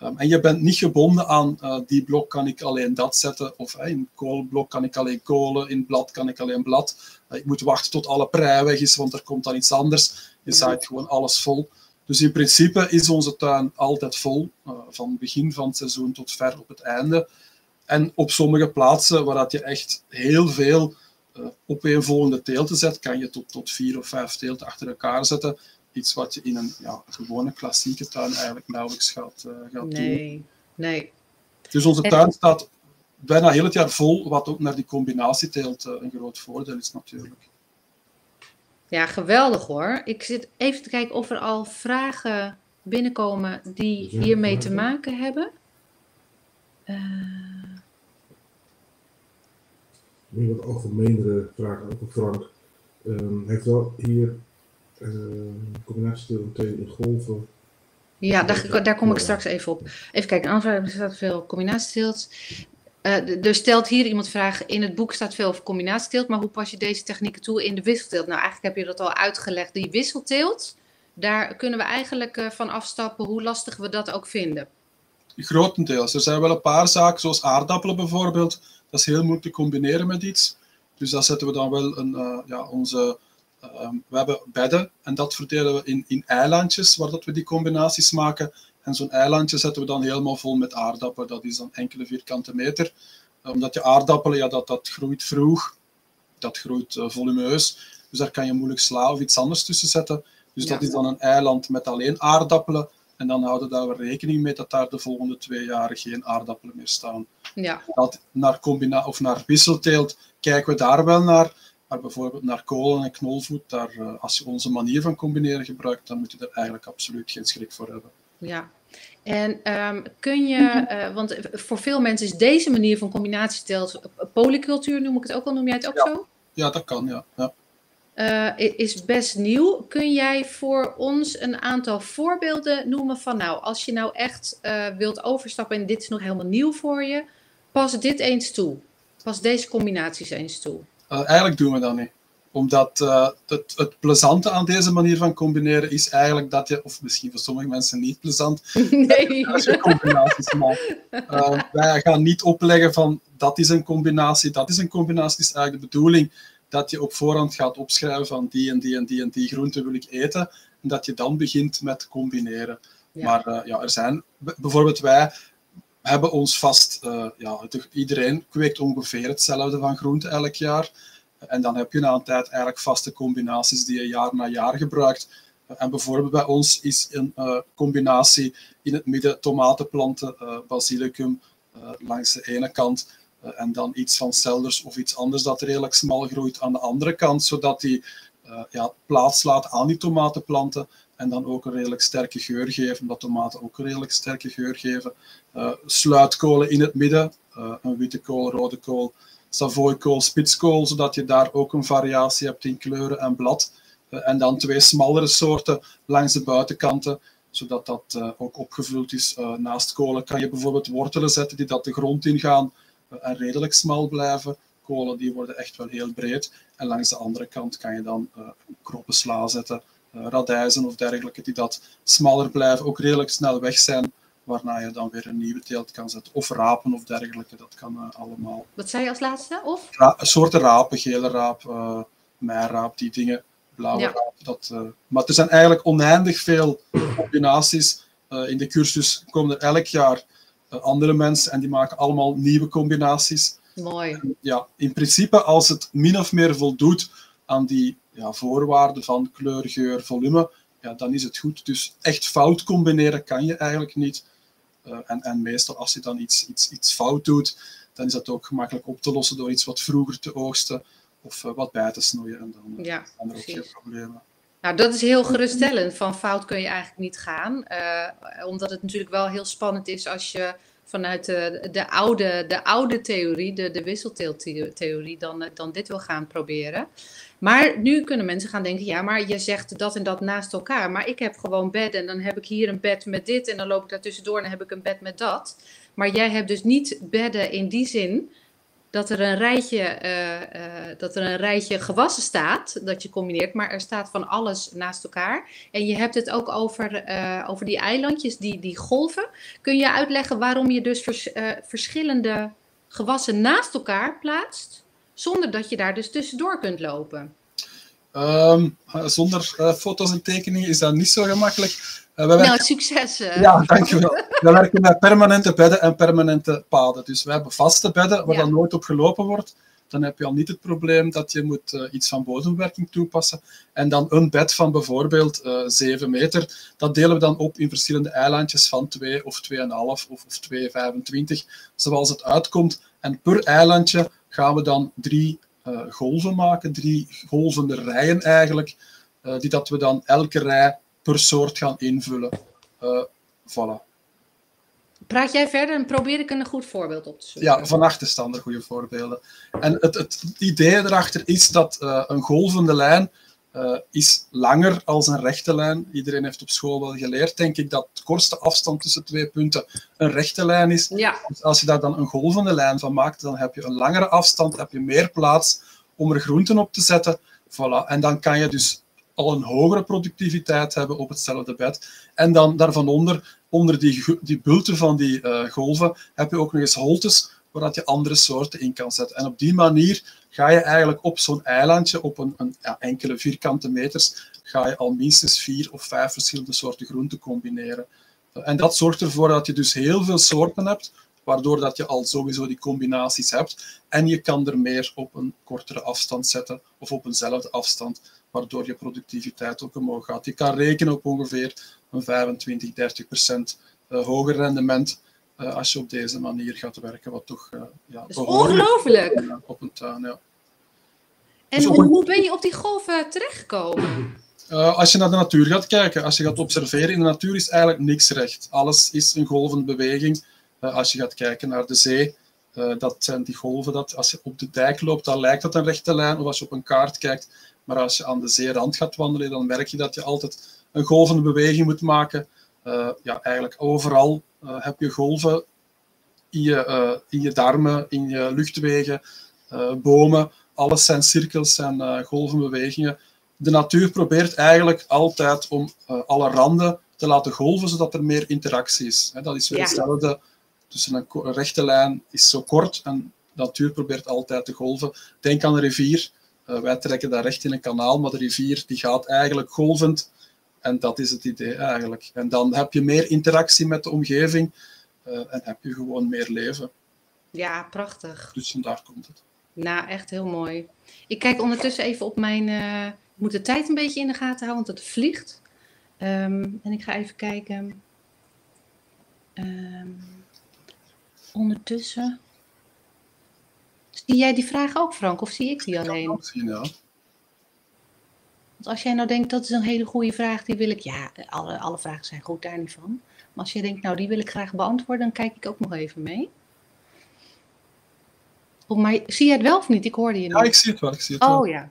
Um, en je bent niet gebonden aan uh, die blok kan ik alleen dat zetten, of in koolblok kan ik alleen kolen, in blad kan ik alleen blad. ik moet wachten tot alle prei weg is, want er komt dan iets anders. Je zaait gewoon alles vol. Dus in principe is onze tuin altijd vol, uh, van begin van het seizoen tot ver op het einde. En op sommige plaatsen waar dat je echt heel veel uh, opeenvolgende teelten zet, kan je tot, tot vier of vijf teelten achter elkaar zetten. Iets wat je in een ja, gewone klassieke tuin eigenlijk nauwelijks gaat, uh, gaat doen. Nee, nee. Dus onze tuin staat bijna heel het jaar vol, wat ook naar die combinatieteelt een groot voordeel is natuurlijk. Ja, geweldig hoor. Ik zit even te kijken of er al vragen binnenkomen die er hiermee te maken hebben. Eh, Nu wat algemenere vragen ook van Frank. Um, heeft wel hier uh, meteen in golven. Ja, daar, daar kom ik straks even op. Even kijken, anders er staat veel combinatieteelt. Uh, er stelt hier iemand vragen, in het boek staat veel over combinatieteelt, maar hoe pas je deze technieken toe in de wisselteelt? Nou, eigenlijk heb je dat al uitgelegd. Die wisselteelt, daar kunnen we eigenlijk uh, van afstappen hoe lastig we dat ook vinden. grotendeels. Er zijn wel een paar zaken, zoals aardappelen bijvoorbeeld. Dat is heel moeilijk te combineren met iets. Dus daar zetten we dan wel een, uh, ja, onze. Uh, we hebben bedden en dat verdelen we in, in eilandjes, waar dat we die combinaties maken. En zo'n eilandje zetten we dan helemaal vol met aardappelen. Dat is dan enkele vierkante meter. Omdat je aardappelen, ja, dat, dat groeit vroeg. Dat groeit uh, volumeus. Dus daar kan je moeilijk sla of iets anders tussen zetten. Dus ja. dat is dan een eiland met alleen aardappelen. En dan houden we daar rekening mee dat daar de volgende twee jaren geen aardappelen meer staan. Ja. Dat naar, combina of naar wisselteelt kijken we daar wel naar. Maar bijvoorbeeld naar kolen en knolvoet, daar, uh, als je onze manier van combineren gebruikt, dan moet je er eigenlijk absoluut geen schrik voor hebben. Ja, en um, kun je, uh, want voor veel mensen is deze manier van combinatiesteelt polycultuur, noem ik het ook al, noem jij het ook ja. zo? Ja, dat kan, ja. ja. Uh, is best nieuw. Kun jij voor ons een aantal voorbeelden noemen van, nou, als je nou echt uh, wilt overstappen en dit is nog helemaal nieuw voor je, pas dit eens toe. Pas deze combinaties eens toe. Eigenlijk doen we dat niet. Omdat uh, het, het plezante aan deze manier van combineren is eigenlijk dat je, of misschien voor sommige mensen niet plezant, nee. als je combinaties maakt. Uh, wij gaan niet opleggen van dat is een combinatie, dat is een combinatie. Het is eigenlijk de bedoeling dat je op voorhand gaat opschrijven van die en die en die en die groente wil ik eten. En dat je dan begint met combineren. Ja. Maar ja, er zijn, bijvoorbeeld wij hebben ons vast, uh, ja, iedereen kweekt ongeveer hetzelfde van groente elk jaar. En dan heb je na een tijd eigenlijk vaste combinaties die je jaar na jaar gebruikt. En bijvoorbeeld bij ons is een uh, combinatie in het midden tomatenplanten, uh, basilicum langs de ene kant en dan iets van celders of iets anders dat redelijk smal groeit aan de andere kant, zodat die ja, plaats laat aan die tomatenplanten en dan ook een redelijk sterke geur geven, omdat tomaten ook een redelijk sterke geur geven. Sluitkolen in het midden, een witte kool, rode kool, savoykool, spitskool, zodat je daar ook een variatie hebt in kleuren en blad. Uh, en dan twee smallere soorten langs de buitenkanten, zodat dat ook opgevuld is. naast kolen kan je bijvoorbeeld wortelen zetten die dat de grond ingaan en redelijk smal blijven. Kolen die worden echt wel heel breed. En langs de andere kant kan je dan kroppen sla zetten uh, radijzen of dergelijke, die dat smaller blijven, ook redelijk snel weg zijn, waarna je dan weer een nieuwe teelt kan zetten. Of rapen of dergelijke, dat kan uh, allemaal. Wat zei je als laatste? Of? Ra soorten rapen, gele raap, uh, meiraap, die dingen, blauwe ja. raap. Dat, maar er zijn eigenlijk oneindig veel combinaties. in de cursus komen er elk jaar andere mensen en die maken allemaal nieuwe combinaties. Mooi. En, ja, in principe, als het min of meer voldoet aan die ja, voorwaarden van kleur, geur, volume, ja, dan is het goed. Dus echt fout combineren kan je eigenlijk niet. Uh, en, en meestal als je dan iets, iets, iets fout doet, dan is dat ook gemakkelijk op te lossen door iets wat vroeger te oogsten of uh, wat bij te snoeien. En dan ja, zijn er ook geen problemen. Nou, dat is heel geruststellend. Van fout kun je eigenlijk niet gaan. Uh, omdat het natuurlijk wel heel spannend is als je vanuit de, de, oude, de oude theorie, de, de wisselteeltheorie, dan, dan dit wil gaan proberen. Maar nu kunnen mensen gaan denken, ja, maar je zegt dat en dat naast elkaar. Maar ik heb gewoon bedden en dan heb ik hier een bed met dit en dan loop ik daar tussendoor en dan heb ik een bed met dat. Maar jij hebt dus niet bedden in die zin dat er een rijtje, uh, uh, dat er een rijtje gewassen staat, dat je combineert, maar er staat van alles naast elkaar. En je hebt het ook over, uh, over die eilandjes, die, die golven. Kun je uitleggen waarom je dus vers, verschillende gewassen naast elkaar plaatst, zonder dat je daar dus tussendoor kunt lopen? Um, zonder foto's en tekeningen is dat niet zo gemakkelijk. Uh, nou, werken... succes. Uh. Ja, dankjewel. we werken met permanente bedden en permanente paden. Dus we hebben vaste bedden waar ja. dan nooit op gelopen wordt. Dan heb je al niet het probleem dat je moet iets van bodemwerking toepassen. En dan een bed van bijvoorbeeld 7 meter, dat delen we dan op in verschillende eilandjes van 2 of 2,5 of, of 2,25, zoals het uitkomt. En per eilandje gaan we dan drie golven maken, drie golvende rijen eigenlijk, die dat we dan elke rij per soort gaan invullen. Uh, voilà. Praat jij verder en probeer ik een goed voorbeeld op te zoeken. Ja, van achter staan er goede voorbeelden. En het, het idee erachter is dat een golvende lijn uh, is langer als een rechte lijn. Iedereen heeft op school wel geleerd, denk ik, dat de kortste afstand tussen twee punten een rechte lijn is. Ja. Dus als je daar dan een golvende lijn van maakt, dan heb je een langere afstand, heb je meer plaats om er groenten op te zetten. Voilà. En dan kan je dus al een hogere productiviteit hebben op hetzelfde bed. En dan daarvan onder, onder die, die bulten van die uh, golven, heb je ook nog eens holtes waar je andere soorten in kan zetten. En op die manier ga je eigenlijk op zo'n eilandje, op een, een ja, enkele vierkante meters, ga je al minstens vier of vijf verschillende soorten groenten combineren. En dat zorgt ervoor dat je dus heel veel soorten hebt, waardoor dat je al sowieso die combinaties hebt. En je kan er meer op een kortere afstand zetten of op eenzelfde afstand, waardoor je productiviteit ook omhoog gaat. Je kan rekenen op ongeveer een 25, 30 procent eh, hoger rendement uh, als je op deze manier gaat werken, wat toch uh, ja, ongelooflijk op een tuin. Ja. En dus hoe, hoe, ben je op die golven terechtgekomen? Uh, als je naar de natuur gaat kijken, als je gaat observeren, in de natuur is eigenlijk niks recht. Alles is een golvende beweging. als je gaat kijken naar de zee, dat zijn die golven. Dat als je op de dijk loopt, dan lijkt dat een rechte lijn. Of als je op een kaart kijkt, maar als je aan de zeerand gaat wandelen, dan merk je dat je altijd een golvende beweging moet maken. ja, eigenlijk overal eh, heb je golven in je, eh, in je darmen, in je luchtwegen, eh, bomen. Alles zijn cirkels en golvenbewegingen. De natuur probeert eigenlijk altijd om alle randen te laten golven, zodat er meer interactie is. Dat is weer hetzelfde tussen een rechte lijn is zo kort en de natuur probeert altijd te golven. Denk aan een rivier. wij trekken daar recht in een kanaal, maar de rivier die gaat eigenlijk golvend en dat is het idee eigenlijk. En dan heb je meer interactie met de omgeving uh, en heb je gewoon meer leven. Ja, prachtig. Dus daar komt het. Nou, echt heel mooi. Ik kijk ondertussen even op mijn. Uh, ik moet de tijd een beetje in de gaten houden, want het vliegt. Um, en ik ga even kijken. Um, ondertussen. Zie jij die vraag ook, Frank, of zie ik die alleen? Ik kan zien, ja. Want als jij nou denkt, dat is een hele goede vraag, die wil ik, ja, alle, alle vragen zijn goed, daar niet van. Maar als je denkt, nou, die wil ik graag beantwoorden, dan kijk ik ook nog even mee. Oh, maar zie je het wel of niet? Ik hoorde je niet. Ja, ik zie het wel. Ik zie het oh wel. ja.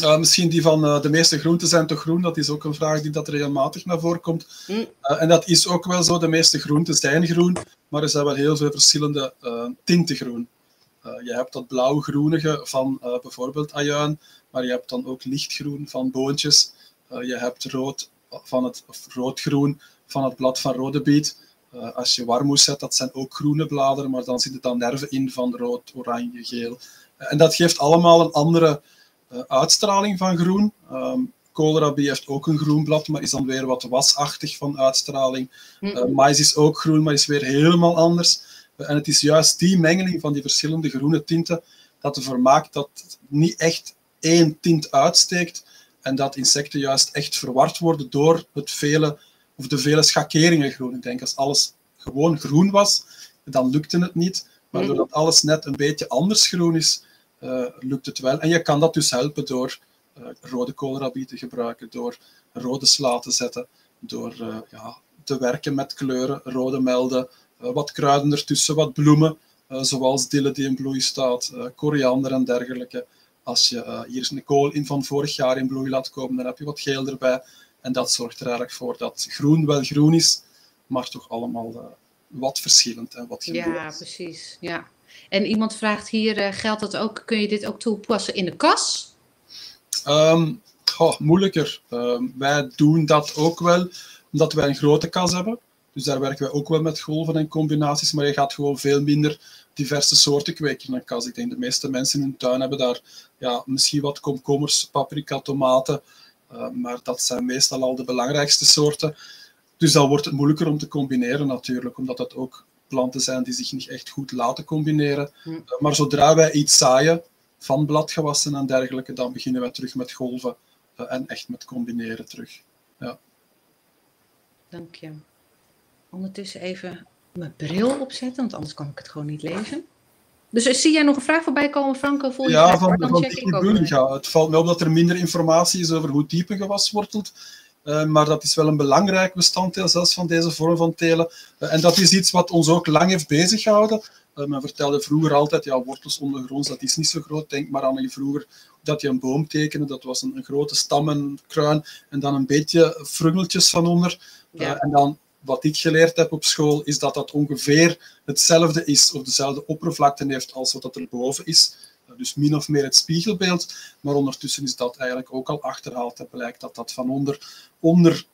Uh, misschien die van uh, de meeste groenten zijn toch groen. Dat is ook een vraag die dat regelmatig naar voren komt. Mm. Uh, en dat is ook wel zo. De meeste groenten zijn groen, maar er zijn wel heel veel verschillende tinten groen. je hebt dat blauw-groenige van bijvoorbeeld ajuin. Maar je hebt dan ook lichtgroen van boontjes. Uh, je hebt rood van het, of roodgroen van het blad van rode biet. Uh, als je warmoes zet, dat zijn ook groene bladeren, maar dan zitten dan nerven in van rood, oranje, geel. Uh, en dat geeft allemaal een andere uitstraling van groen. Um, koolrabi heeft ook een groen blad, maar is dan weer wat wasachtig van uitstraling. Uh, mais is ook groen, maar is weer helemaal anders. en het is juist die mengeling van die verschillende groene tinten dat ervoor maakt dat het niet echt één tint uitsteekt en dat insecten juist echt verward worden door het vele, of de vele schakeringen groen. Ik denk als alles gewoon groen was, dan lukte het niet. Maar mhm. doordat alles net een beetje anders groen is, uh, lukt het wel. En je kan dat dus helpen door uh, rode koolrabi te gebruiken, door rode sla te zetten, door uh, ja, te werken met kleuren, rode melden, wat kruiden ertussen, wat bloemen, zoals dille die in bloei staat, koriander en dergelijke. Als je uh, hier een kool in van vorig jaar in bloei laat komen, dan heb je wat geel erbij. En dat zorgt er eigenlijk voor dat groen wel groen is, maar toch allemaal uh, wat verschillend en wat Ja, precies. Ja. En iemand vraagt hier, uh, geldt dat ook, kun je dit ook toepassen in de kas? Um, goh, moeilijker. Um, wij doen dat ook wel, omdat wij een grote kas hebben. Dus daar werken we ook wel met golven en combinaties, maar je gaat gewoon veel minder diverse soorten kweken in een kas. Ik denk de meeste mensen in hun tuin hebben daar ja, misschien wat komkommers, paprika, tomaten, uh, maar dat zijn meestal al de belangrijkste soorten. Dus dan wordt het moeilijker om te combineren natuurlijk, omdat dat ook planten zijn die zich niet echt goed laten combineren. Hm. Uh, maar zodra wij iets zaaien van bladgewassen en dergelijke, dan beginnen wij terug met golven uh, en echt met combineren terug. Ja. Dank je ondertussen even mijn bril opzetten, want anders kan ik het gewoon niet lezen. Dus zie jij nog een vraag voorbij komen, Franco? Je ja, van, van check ja, Het valt me op dat er minder informatie is over hoe diep een gewas wortelt. Uh, maar dat is wel een belangrijk bestanddeel zelfs van deze vorm van telen. Uh, en dat is iets wat ons ook lang heeft bezighouden. Uh, men vertelde vroeger altijd, ja, wortels ondergronds, dat is niet zo groot. Denk maar aan je vroeger dat je een boom tekende. Dat was een, een grote stam en kruin en dan een beetje frungeltjes van onder. Ja. en dan wat ik geleerd heb op school, is dat dat ongeveer hetzelfde is, of dezelfde oppervlakte heeft als wat er boven is. dus min of meer het spiegelbeeld. Maar ondertussen is dat eigenlijk ook al achterhaald. Het blijkt dat dat van onder, onder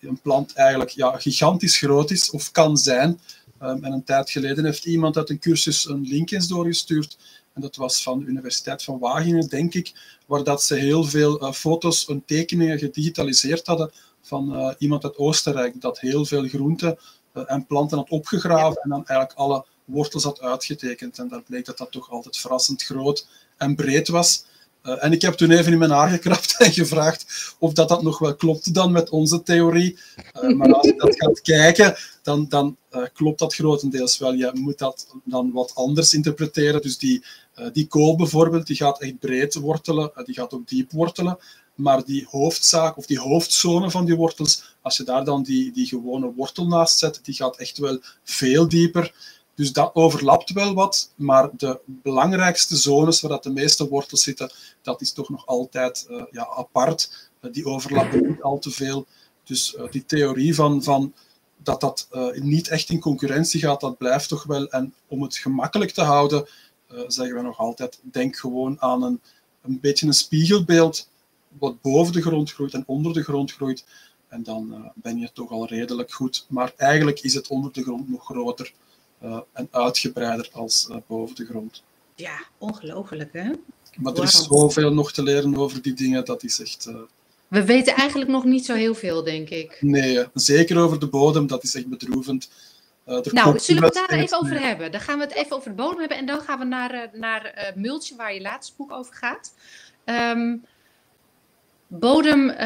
een plant eigenlijk ja, gigantisch groot is of kan zijn. Um, en een tijd geleden heeft iemand uit een cursus een link eens doorgestuurd. En dat was van de Universiteit van Wageningen, denk ik, waar dat ze heel veel uh, foto's en tekeningen gedigitaliseerd hadden van uh, iemand uit Oostenrijk, dat heel veel groenten uh, en planten had opgegraven en dan eigenlijk alle wortels had uitgetekend. En daar bleek dat dat toch altijd verrassend groot en breed was. Uh, en ik heb toen even in mijn haar gekrapt en gevraagd of dat, dat nog wel klopte dan met onze theorie. Maar als je dat gaat kijken, dan, dan klopt dat grotendeels wel. Je moet dat dan wat anders interpreteren. Dus die, die kool bijvoorbeeld, die gaat echt breed wortelen, die gaat ook diep wortelen. Maar die hoofdzaak of die hoofdzone van die wortels, als je daar dan die, die gewone wortel naast zet, die gaat echt wel veel dieper. Dus dat overlapt wel wat, maar de belangrijkste zones waar dat de meeste wortels zitten, dat is toch nog altijd uh, ja, apart. Uh, die overlappen niet al te veel. Dus uh, die theorie van, van dat dat niet echt in concurrentie gaat, dat blijft toch wel. En om het gemakkelijk te houden, zeggen we nog altijd, denk gewoon aan een, een beetje een spiegelbeeld wat boven de grond groeit en onder de grond groeit. En dan ben je toch al redelijk goed. Maar eigenlijk is het onder de grond nog groter uh, en uitgebreider als uh, boven de grond. Ja, ongelooflijk hè? Maar er is zoveel nog te leren over die dingen, dat is echt... Uh... We weten eigenlijk nog niet zo heel veel, denk ik. Nee, zeker over de bodem, dat is echt bedroevend. nou, zullen we het daar even over hebben? Dan gaan we het even over de bodem hebben en dan gaan we naar, naar multje, waar je laatste boek over gaat. Um, Bodem, uh,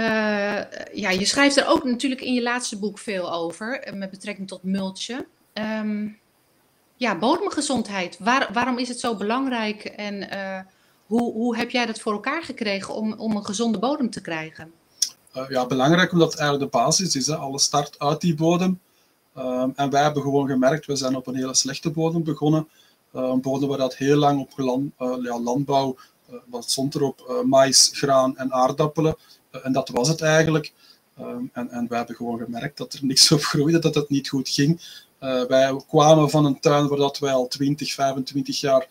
ja, je schrijft er ook natuurlijk in je laatste boek veel over, met betrekking tot multje. Um, ja, bodemgezondheid. Waar, waarom is het zo belangrijk en uh, hoe, hoe heb jij dat voor elkaar gekregen om, om een gezonde bodem te krijgen? Uh, ja, belangrijk omdat het eigenlijk de basis is. Hè. Alles start uit die bodem. Um, en wij hebben gewoon gemerkt, we zijn op een hele slechte bodem begonnen. Uh, bodem waar dat heel lang op land, ja, landbouw, wat stond erop, mais, graan en aardappelen. en dat was het eigenlijk. Um, en, en wij hebben gewoon gemerkt dat er niks op groeide, dat het niet goed ging. Uh, wij kwamen van een tuin waar dat wij al 20, 25 jaar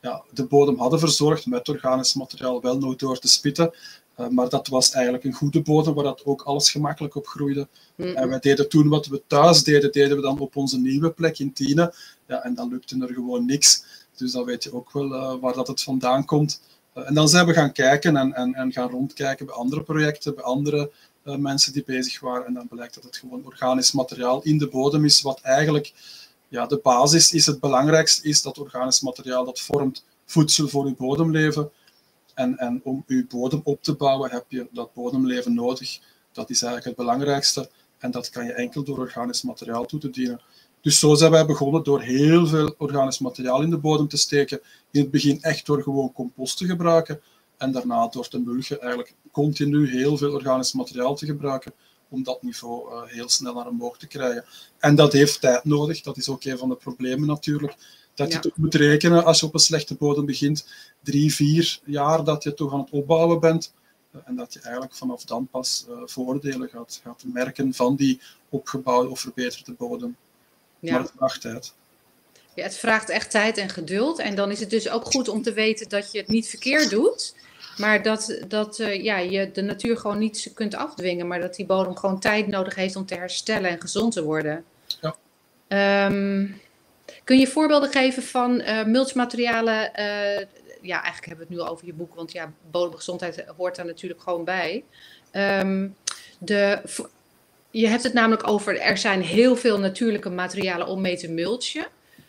ja, de bodem hadden verzorgd met organisch materiaal, wel nooit door te spitten. Uh, maar dat was eigenlijk een goede bodem waar dat ook alles gemakkelijk op groeide. Mm -hmm. En wij deden toen wat we thuis deden, deden we dan op onze nieuwe plek in Tiene. Ja, en dan lukte er gewoon niks. Dus dan weet je ook wel uh, waar dat het vandaan komt. En dan zijn we gaan kijken en, en, en gaan rondkijken bij andere projecten, bij andere uh, mensen die bezig waren. En dan blijkt dat het gewoon organisch materiaal in de bodem is, wat eigenlijk ja, de basis is. Het belangrijkste is dat organisch materiaal dat vormt voedsel voor uw bodemleven. En, en om uw bodem op te bouwen heb je dat bodemleven nodig. Dat is eigenlijk het belangrijkste. En dat kan je enkel door organisch materiaal toe te dienen. Dus zo zijn wij begonnen door heel veel organisch materiaal in de bodem te steken. In het begin echt door gewoon compost te gebruiken. En daarna door te mulchen eigenlijk continu heel veel organisch materiaal te gebruiken om dat niveau uh, heel snel naar omhoog te krijgen. En dat heeft tijd nodig. Dat is ook een van de problemen natuurlijk. Dat je toch moet rekenen als je op een slechte bodem begint, drie, vier jaar dat je toch aan het opbouwen bent. Uh, en dat je eigenlijk vanaf dan pas uh, voordelen gaat, gaat merken van die opgebouwde of verbeterde bodem. Ja. Maar het vraagt tijd. Ja, het vraagt echt tijd en geduld. En dan is het dus ook goed om te weten dat je het niet verkeerd doet. Maar dat, dat uh, ja, je de natuur gewoon niet kunt afdwingen, maar dat die bodem gewoon tijd nodig heeft om te herstellen en gezond te worden. Ja. Um, kun je voorbeelden geven van uh, multimaterialen? Uh, ja, eigenlijk hebben we het nu over je boek, want ja, bodemgezondheid hoort daar natuurlijk gewoon bij. Um, de, je hebt het namelijk over, er zijn heel veel natuurlijke materialen om mee te mulchen.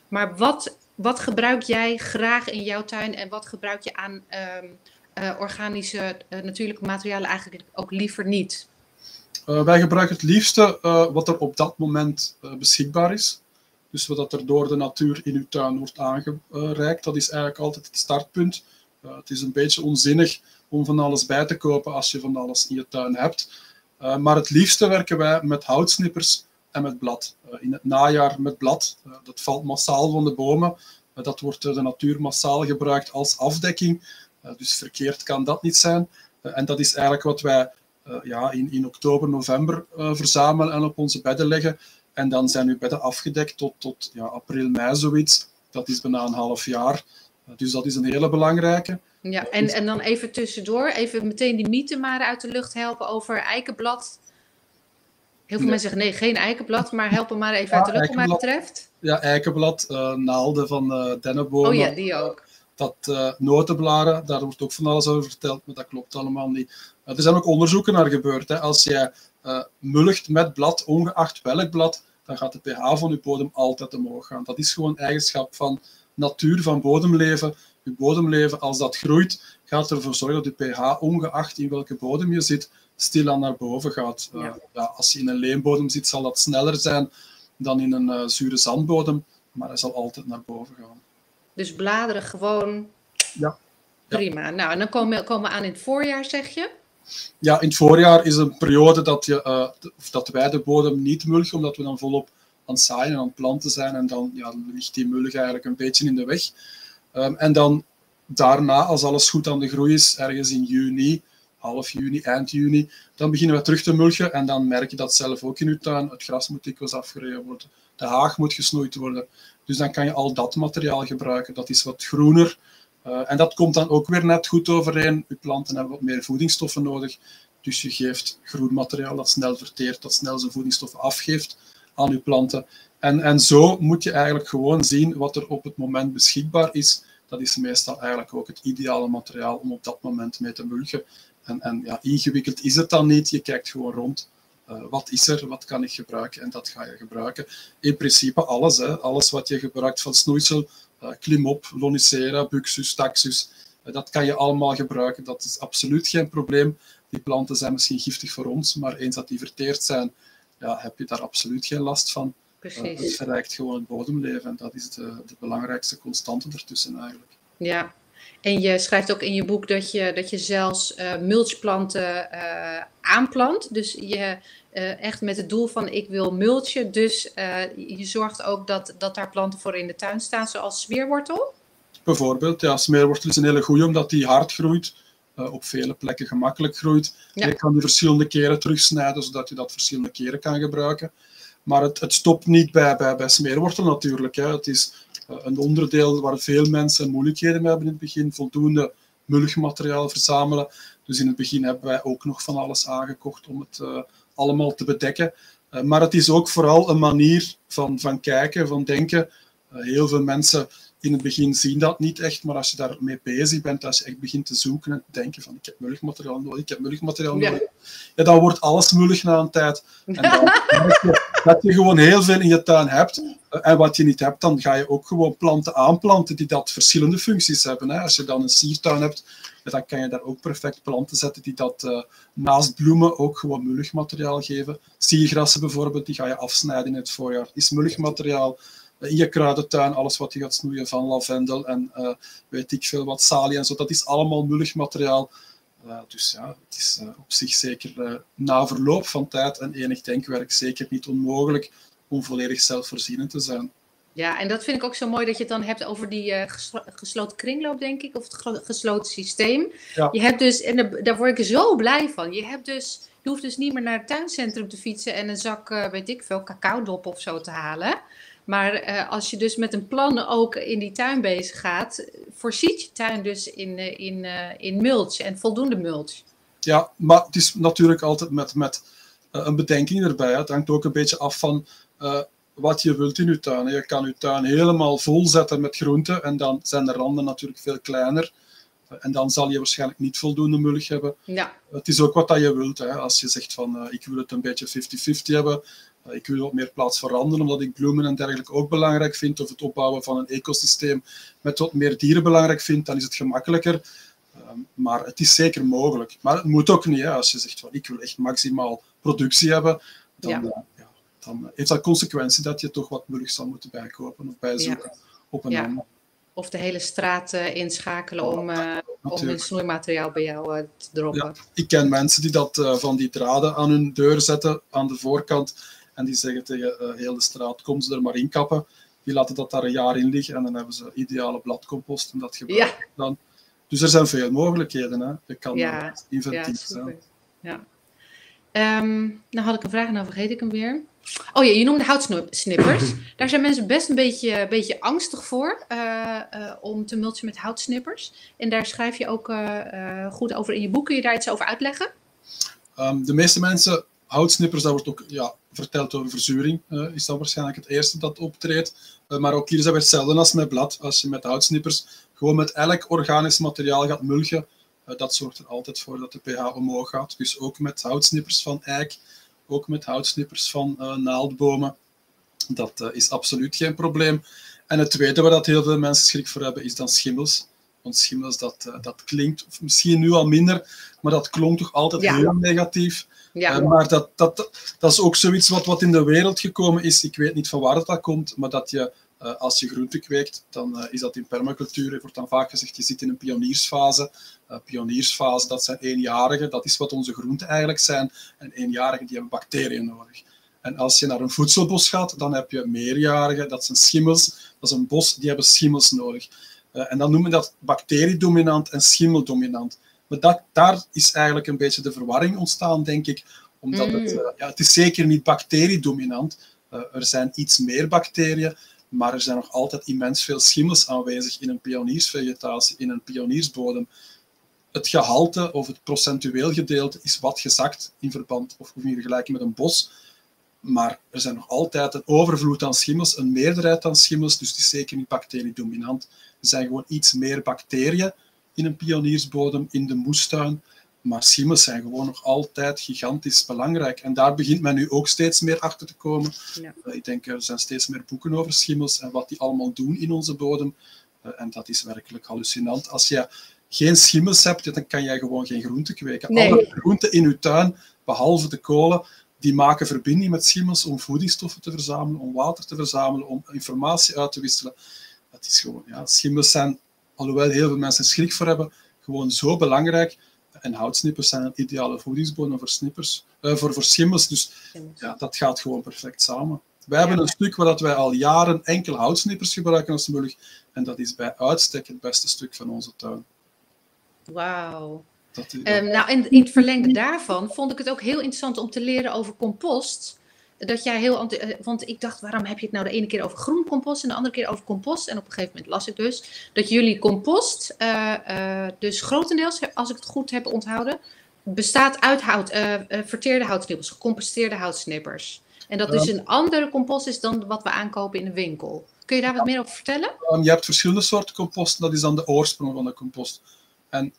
Maar wat, wat gebruik jij graag in jouw tuin en wat gebruik je aan um, uh, organische uh, natuurlijke materialen eigenlijk ook liever niet? Uh, wij gebruiken het liefste wat er op dat moment beschikbaar is. Dus wat er door de natuur in uw tuin wordt aangereikt, dat is eigenlijk altijd het startpunt. het is een beetje onzinnig om van alles bij te kopen als je van alles in je tuin hebt. Maar het liefste werken wij met houtsnippers en met blad. in het najaar met blad. dat valt massaal van de bomen. dat wordt door de natuur massaal gebruikt als afdekking. Dus verkeerd kan dat niet zijn. En dat is eigenlijk wat wij ja, in, in oktober, november verzamelen en op onze bedden leggen. En dan zijn uw bedden afgedekt tot, tot ja, april, mei zoiets. Dat is bijna een half jaar. dus dat is een hele belangrijke. Ja, en, en dan even tussendoor, even meteen die mythe maar uit de lucht helpen over eikenblad. Heel veel Nee. mensen zeggen nee, geen eikenblad, maar help hem maar even Ja, uit de lucht wat mij betreft. Ja, eikenblad, eh, naalden van eh dennenbomen. Oh ja, die ook. dat eh, notenblaren, daar wordt ook van alles over verteld, maar dat klopt allemaal niet. Er zijn ook onderzoeken naar gebeurd. Hè. Als jij mulcht met blad, ongeacht welk blad, dan gaat de pH van je bodem altijd omhoog gaan. Dat is gewoon eigenschap van natuur, van bodemleven. Je bodemleven, als dat groeit, gaat ervoor zorgen dat je pH, ongeacht in welke bodem je zit, stilaan naar boven gaat. Eh, Ja. ja, als je in een leembodem zit, zal dat sneller zijn dan in een eh, zure zandbodem, maar hij zal altijd naar boven gaan. Dus bladeren gewoon Ja. prima. Nou, en dan komen, komen we aan in het voorjaar, zeg je? Ja, in het voorjaar is een periode dat, je, eh, dat wij de bodem niet mulchen, omdat we dan volop aan het zaaien en aan het planten zijn. En dan ja, ligt die mulch eigenlijk een beetje in de weg. Ehm, en dan daarna, als alles goed aan de groei is, ergens in juni, half juni, eind juni, dan beginnen we terug te mulchen. En dan merk je dat zelf ook in je tuin. Het gras moet dikwijls afgereden worden. De haag moet gesnoeid worden. Dus dan kan je al dat materiaal gebruiken. Dat is wat groener. Eh, en dat komt dan ook weer net goed overeen. Je planten hebben wat meer voedingsstoffen nodig. Dus je geeft groen materiaal dat snel verteert, dat snel zijn voedingsstoffen afgeeft aan je planten. En, en zo moet je eigenlijk gewoon zien wat er op het moment beschikbaar is. Dat is meestal eigenlijk ook het ideale materiaal om op dat moment mee te mulchen. En, en ja, ingewikkeld is het dan niet. Je kijkt gewoon rond. Eh, wat is er? Wat kan ik gebruiken? En dat ga je gebruiken. In principe alles. Hè. Alles wat je gebruikt van snoeisel, eh, klimop, lonicera, buxus, taxus. Eh, dat kan je allemaal gebruiken. Dat is absoluut geen probleem. Die planten zijn misschien giftig voor ons, maar eens dat die verteerd zijn, ja, heb je daar absoluut geen last van. Eh, het Precies. verrijkt gewoon het bodemleven en dat is de, de belangrijkste constante ertussen eigenlijk. Ja. En je schrijft ook in je boek dat je, dat je zelfs eh mulchplanten eh, aanplant. Dus je echt met het doel van ik wil mulchen. Dus je zorgt ook dat, dat daar planten voor in de tuin staan, zoals smeerwortel. Bijvoorbeeld, ja, smeerwortel is een hele goede omdat die hard groeit, op vele plekken gemakkelijk groeit. Ja. Je kan die verschillende keren terugsnijden, zodat je dat verschillende keren kan gebruiken. Maar het, het stopt niet bij, bij, bij smeerwortel natuurlijk. Hè. Het is eh, een onderdeel waar veel mensen moeilijkheden mee hebben in het begin, voldoende mulchmateriaal verzamelen. Dus in het begin hebben wij ook nog van alles aangekocht om het eh, allemaal te bedekken. Eh, maar het is ook vooral een manier van, van kijken, van denken. Heel veel mensen in het begin zien dat niet echt, maar als je daarmee bezig bent, als je echt begint te zoeken en te denken van ik heb mulchmateriaal nodig, ik heb mulchmateriaal Ja. nodig, ja, dan wordt alles mullig na een tijd. En dan je dat je gewoon heel veel in je tuin hebt. En wat je niet hebt, dan ga je ook gewoon planten aanplanten die dat verschillende functies hebben. Hè. Als je dan een siertuin hebt, dan kan je daar ook perfect planten zetten die dat eh, naast bloemen ook gewoon mulchmateriaal geven. Siergrassen bijvoorbeeld, die ga je afsnijden in het voorjaar. Is mulchmateriaal. Eh, In je kruidentuin, alles wat je gaat snoeien van lavendel en eh, weet ik veel wat, salie en zo, dat is allemaal mulchmateriaal. Uh, dus ja, het is op zich zeker na verloop van tijd en enig denkwerk zeker niet onmogelijk om volledig zelfvoorzienend te zijn. Ja, en dat vind ik ook zo mooi dat je het dan hebt over die uh, geslo gesloten kringloop, denk ik, of het gesloten systeem. Ja. Je hebt dus, en daar word ik zo blij van, je hebt dus, je hoeft dus niet meer naar het tuincentrum te fietsen en een zak, uh, weet ik veel, cacaodop of zo te halen. Maar uh, als je dus met een plan ook in die tuin bezig gaat, voorziet je tuin dus in, uh, in, uh, in mulch en voldoende mulch. Ja, maar het is natuurlijk altijd met, met een bedenking erbij. Het hangt ook een beetje af van uh, wat je wilt in je tuin. Je kan je tuin helemaal vol zetten met groenten en dan zijn de randen natuurlijk veel kleiner. En dan zal je waarschijnlijk niet voldoende mulch hebben. Ja. Het is ook wat dat je wilt. Hè. Als je zegt van uh, ik wil het een beetje 50-50 hebben, ik wil wat meer plaats voor randen, omdat ik bloemen en dergelijke ook belangrijk vind, of het opbouwen van een ecosysteem met wat meer dieren belangrijk vind, dan is het gemakkelijker. Um, maar het is zeker mogelijk. Maar het moet ook niet. Hè. Als je zegt van ik wil echt maximaal productie hebben, dan, ja. Uh, ja, dan heeft dat consequentie dat je toch wat mulch zal moeten bijkopen of bijzoeken ja. op een ander of de hele straat uh, inschakelen om, uh, om hun snoeimateriaal bij jou te droppen. Ja, ik ken mensen die dat van die draden aan hun deur zetten aan de voorkant en die zeggen tegen heel de straat, kom ze er maar in kappen. Die laten dat daar een jaar in liggen en dan hebben ze ideale bladcompost en dat gebruiken ja. dan. Dus er zijn veel mogelijkheden. Hè. Je kan ja. inventief ja, zijn. Ja. Um, nou had ik een vraag en dan vergeet ik hem weer. Oh ja, je noemde houtsnippers. Daar zijn mensen best een beetje, beetje angstig voor om te mulchen met houtsnippers. En daar schrijf je ook goed over in je boek. Kun je daar iets over uitleggen? Um, de meeste mensen, houtsnippers, dat wordt ook ja, verteld over verzuring, is dat waarschijnlijk het eerste dat optreedt. maar ook hier is dat weer hetzelfde als met blad. Als je met houtsnippers gewoon met elk organisch materiaal gaat mulchen, uh, dat zorgt er altijd voor dat de pH omhoog gaat. Dus ook met houtsnippers van eik, ook met houtsnippers van naaldbomen. Dat is absoluut geen probleem. En het tweede waar dat heel veel mensen schrik voor hebben, is dan schimmels. Want schimmels, dat, dat klinkt misschien nu al minder, maar dat klonk toch altijd ja. heel negatief. Ja. maar dat, dat, dat is ook zoiets wat, wat in de wereld gekomen is. Ik weet niet van waar dat komt, maar dat je uh, als je groente kweekt, dan uh, is dat in permacultuur. Er wordt dan vaak gezegd, je zit in een pioniersfase. Pioniersfase, dat zijn eenjarigen. Dat is wat onze groenten eigenlijk zijn. En eenjarigen, die hebben bacteriën nodig. En als je naar een voedselbos gaat, dan heb je meerjarigen. Dat zijn schimmels. Dat is een bos, die hebben schimmels nodig. en dan noemen we dat bacteriedominant en schimmeldominant. Maar dat, daar is eigenlijk een beetje de verwarring ontstaan, denk ik. Omdat het, mm. ja, het is zeker niet bacteriedominant. er zijn iets meer bacteriën. Maar er zijn nog altijd immens veel schimmels aanwezig in een pioniersvegetatie, in een pioniersbodem. Het gehalte of het procentueel gedeelte is wat gezakt in verband of in vergelijking met een bos. Maar er zijn nog altijd een overvloed aan schimmels, een meerderheid aan schimmels, dus het is zeker niet bacteriedominant. Er zijn gewoon iets meer bacteriën in een pioniersbodem, in de moestuin. Maar schimmels zijn gewoon nog altijd gigantisch belangrijk. En daar begint men nu ook steeds meer achter te komen. Ja. Uh, ik denk, er zijn steeds meer boeken over schimmels en wat die allemaal doen in onze bodem. Uh, en dat is werkelijk hallucinant. Als je geen schimmels hebt, dan kan jij gewoon geen groenten kweken. Nee. Alle groenten in je tuin, behalve de kolen, die maken verbinding met schimmels om voedingsstoffen te verzamelen, om water te verzamelen, om informatie uit te wisselen. Dat is gewoon, ja, schimmels zijn, alhoewel heel veel mensen schrik voor hebben, gewoon zo belangrijk en houtsnippers zijn een ideale voedingsbodem voor, snippers, uh, voor, voor schimmels. Dus ja, dat gaat gewoon perfect samen. Wij hebben een stuk waar dat wij al jaren enkel houtsnippers gebruiken als mulch. En dat is bij uitstek het beste stuk van onze tuin. Wauw. Um, nou, in het verlengde daarvan vond ik het ook heel interessant om te leren over compost dat jij heel. Eh, want ik dacht, waarom heb je het nou de ene keer over groen compost en de andere keer over compost? En op een gegeven moment las ik dus dat jullie compost, uh, uh, dus grotendeels, als ik het goed heb onthouden, bestaat uit hout, verteerde houtsnippers, gecomposteerde houtsnippers. En dat dus een andere compost is dan wat we aankopen in de winkel. Kun je daar wat meer over vertellen? Um, je hebt verschillende soorten compost, dat is dan de oorsprong van de compost. En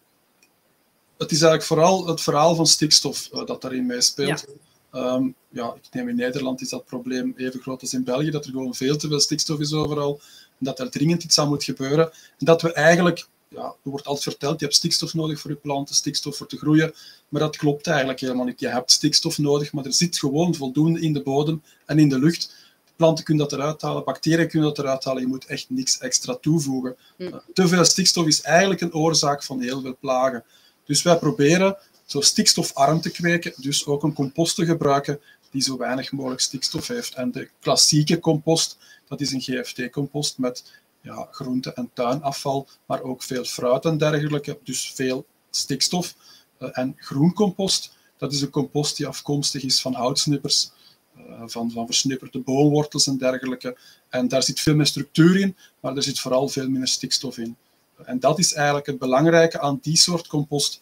het is eigenlijk vooral het verhaal van stikstof dat daarin meespeelt. Ja. Um, ja, ik neem in Nederland is dat probleem even groot als in België, dat er gewoon veel te veel stikstof is overal. En dat er dringend iets aan moet gebeuren. En dat we eigenlijk, ja, er wordt altijd verteld, je hebt stikstof nodig voor je planten, stikstof voor te groeien. Maar dat klopt eigenlijk helemaal niet. Je hebt stikstof nodig, maar er zit gewoon voldoende in de bodem en in de lucht. Planten kunnen dat eruit halen, bacteriën kunnen dat eruit halen. Je moet echt niks extra toevoegen. Hm. Te veel stikstof is eigenlijk een oorzaak van heel veel plagen. Dus wij proberen zo stikstofarm te kweken, dus ook een compost te gebruiken die zo weinig mogelijk stikstof heeft. En de klassieke compost, dat is een GFT-compost met ja, groente- en tuinafval, maar ook veel fruit en dergelijke, dus veel stikstof. Uh, en groencompost, dat is een compost die afkomstig is van houtsnippers, uh, van, van versnipperde boomwortels en dergelijke. En daar zit veel meer structuur in, maar er zit vooral veel minder stikstof in. En dat is eigenlijk het belangrijke aan die soort compost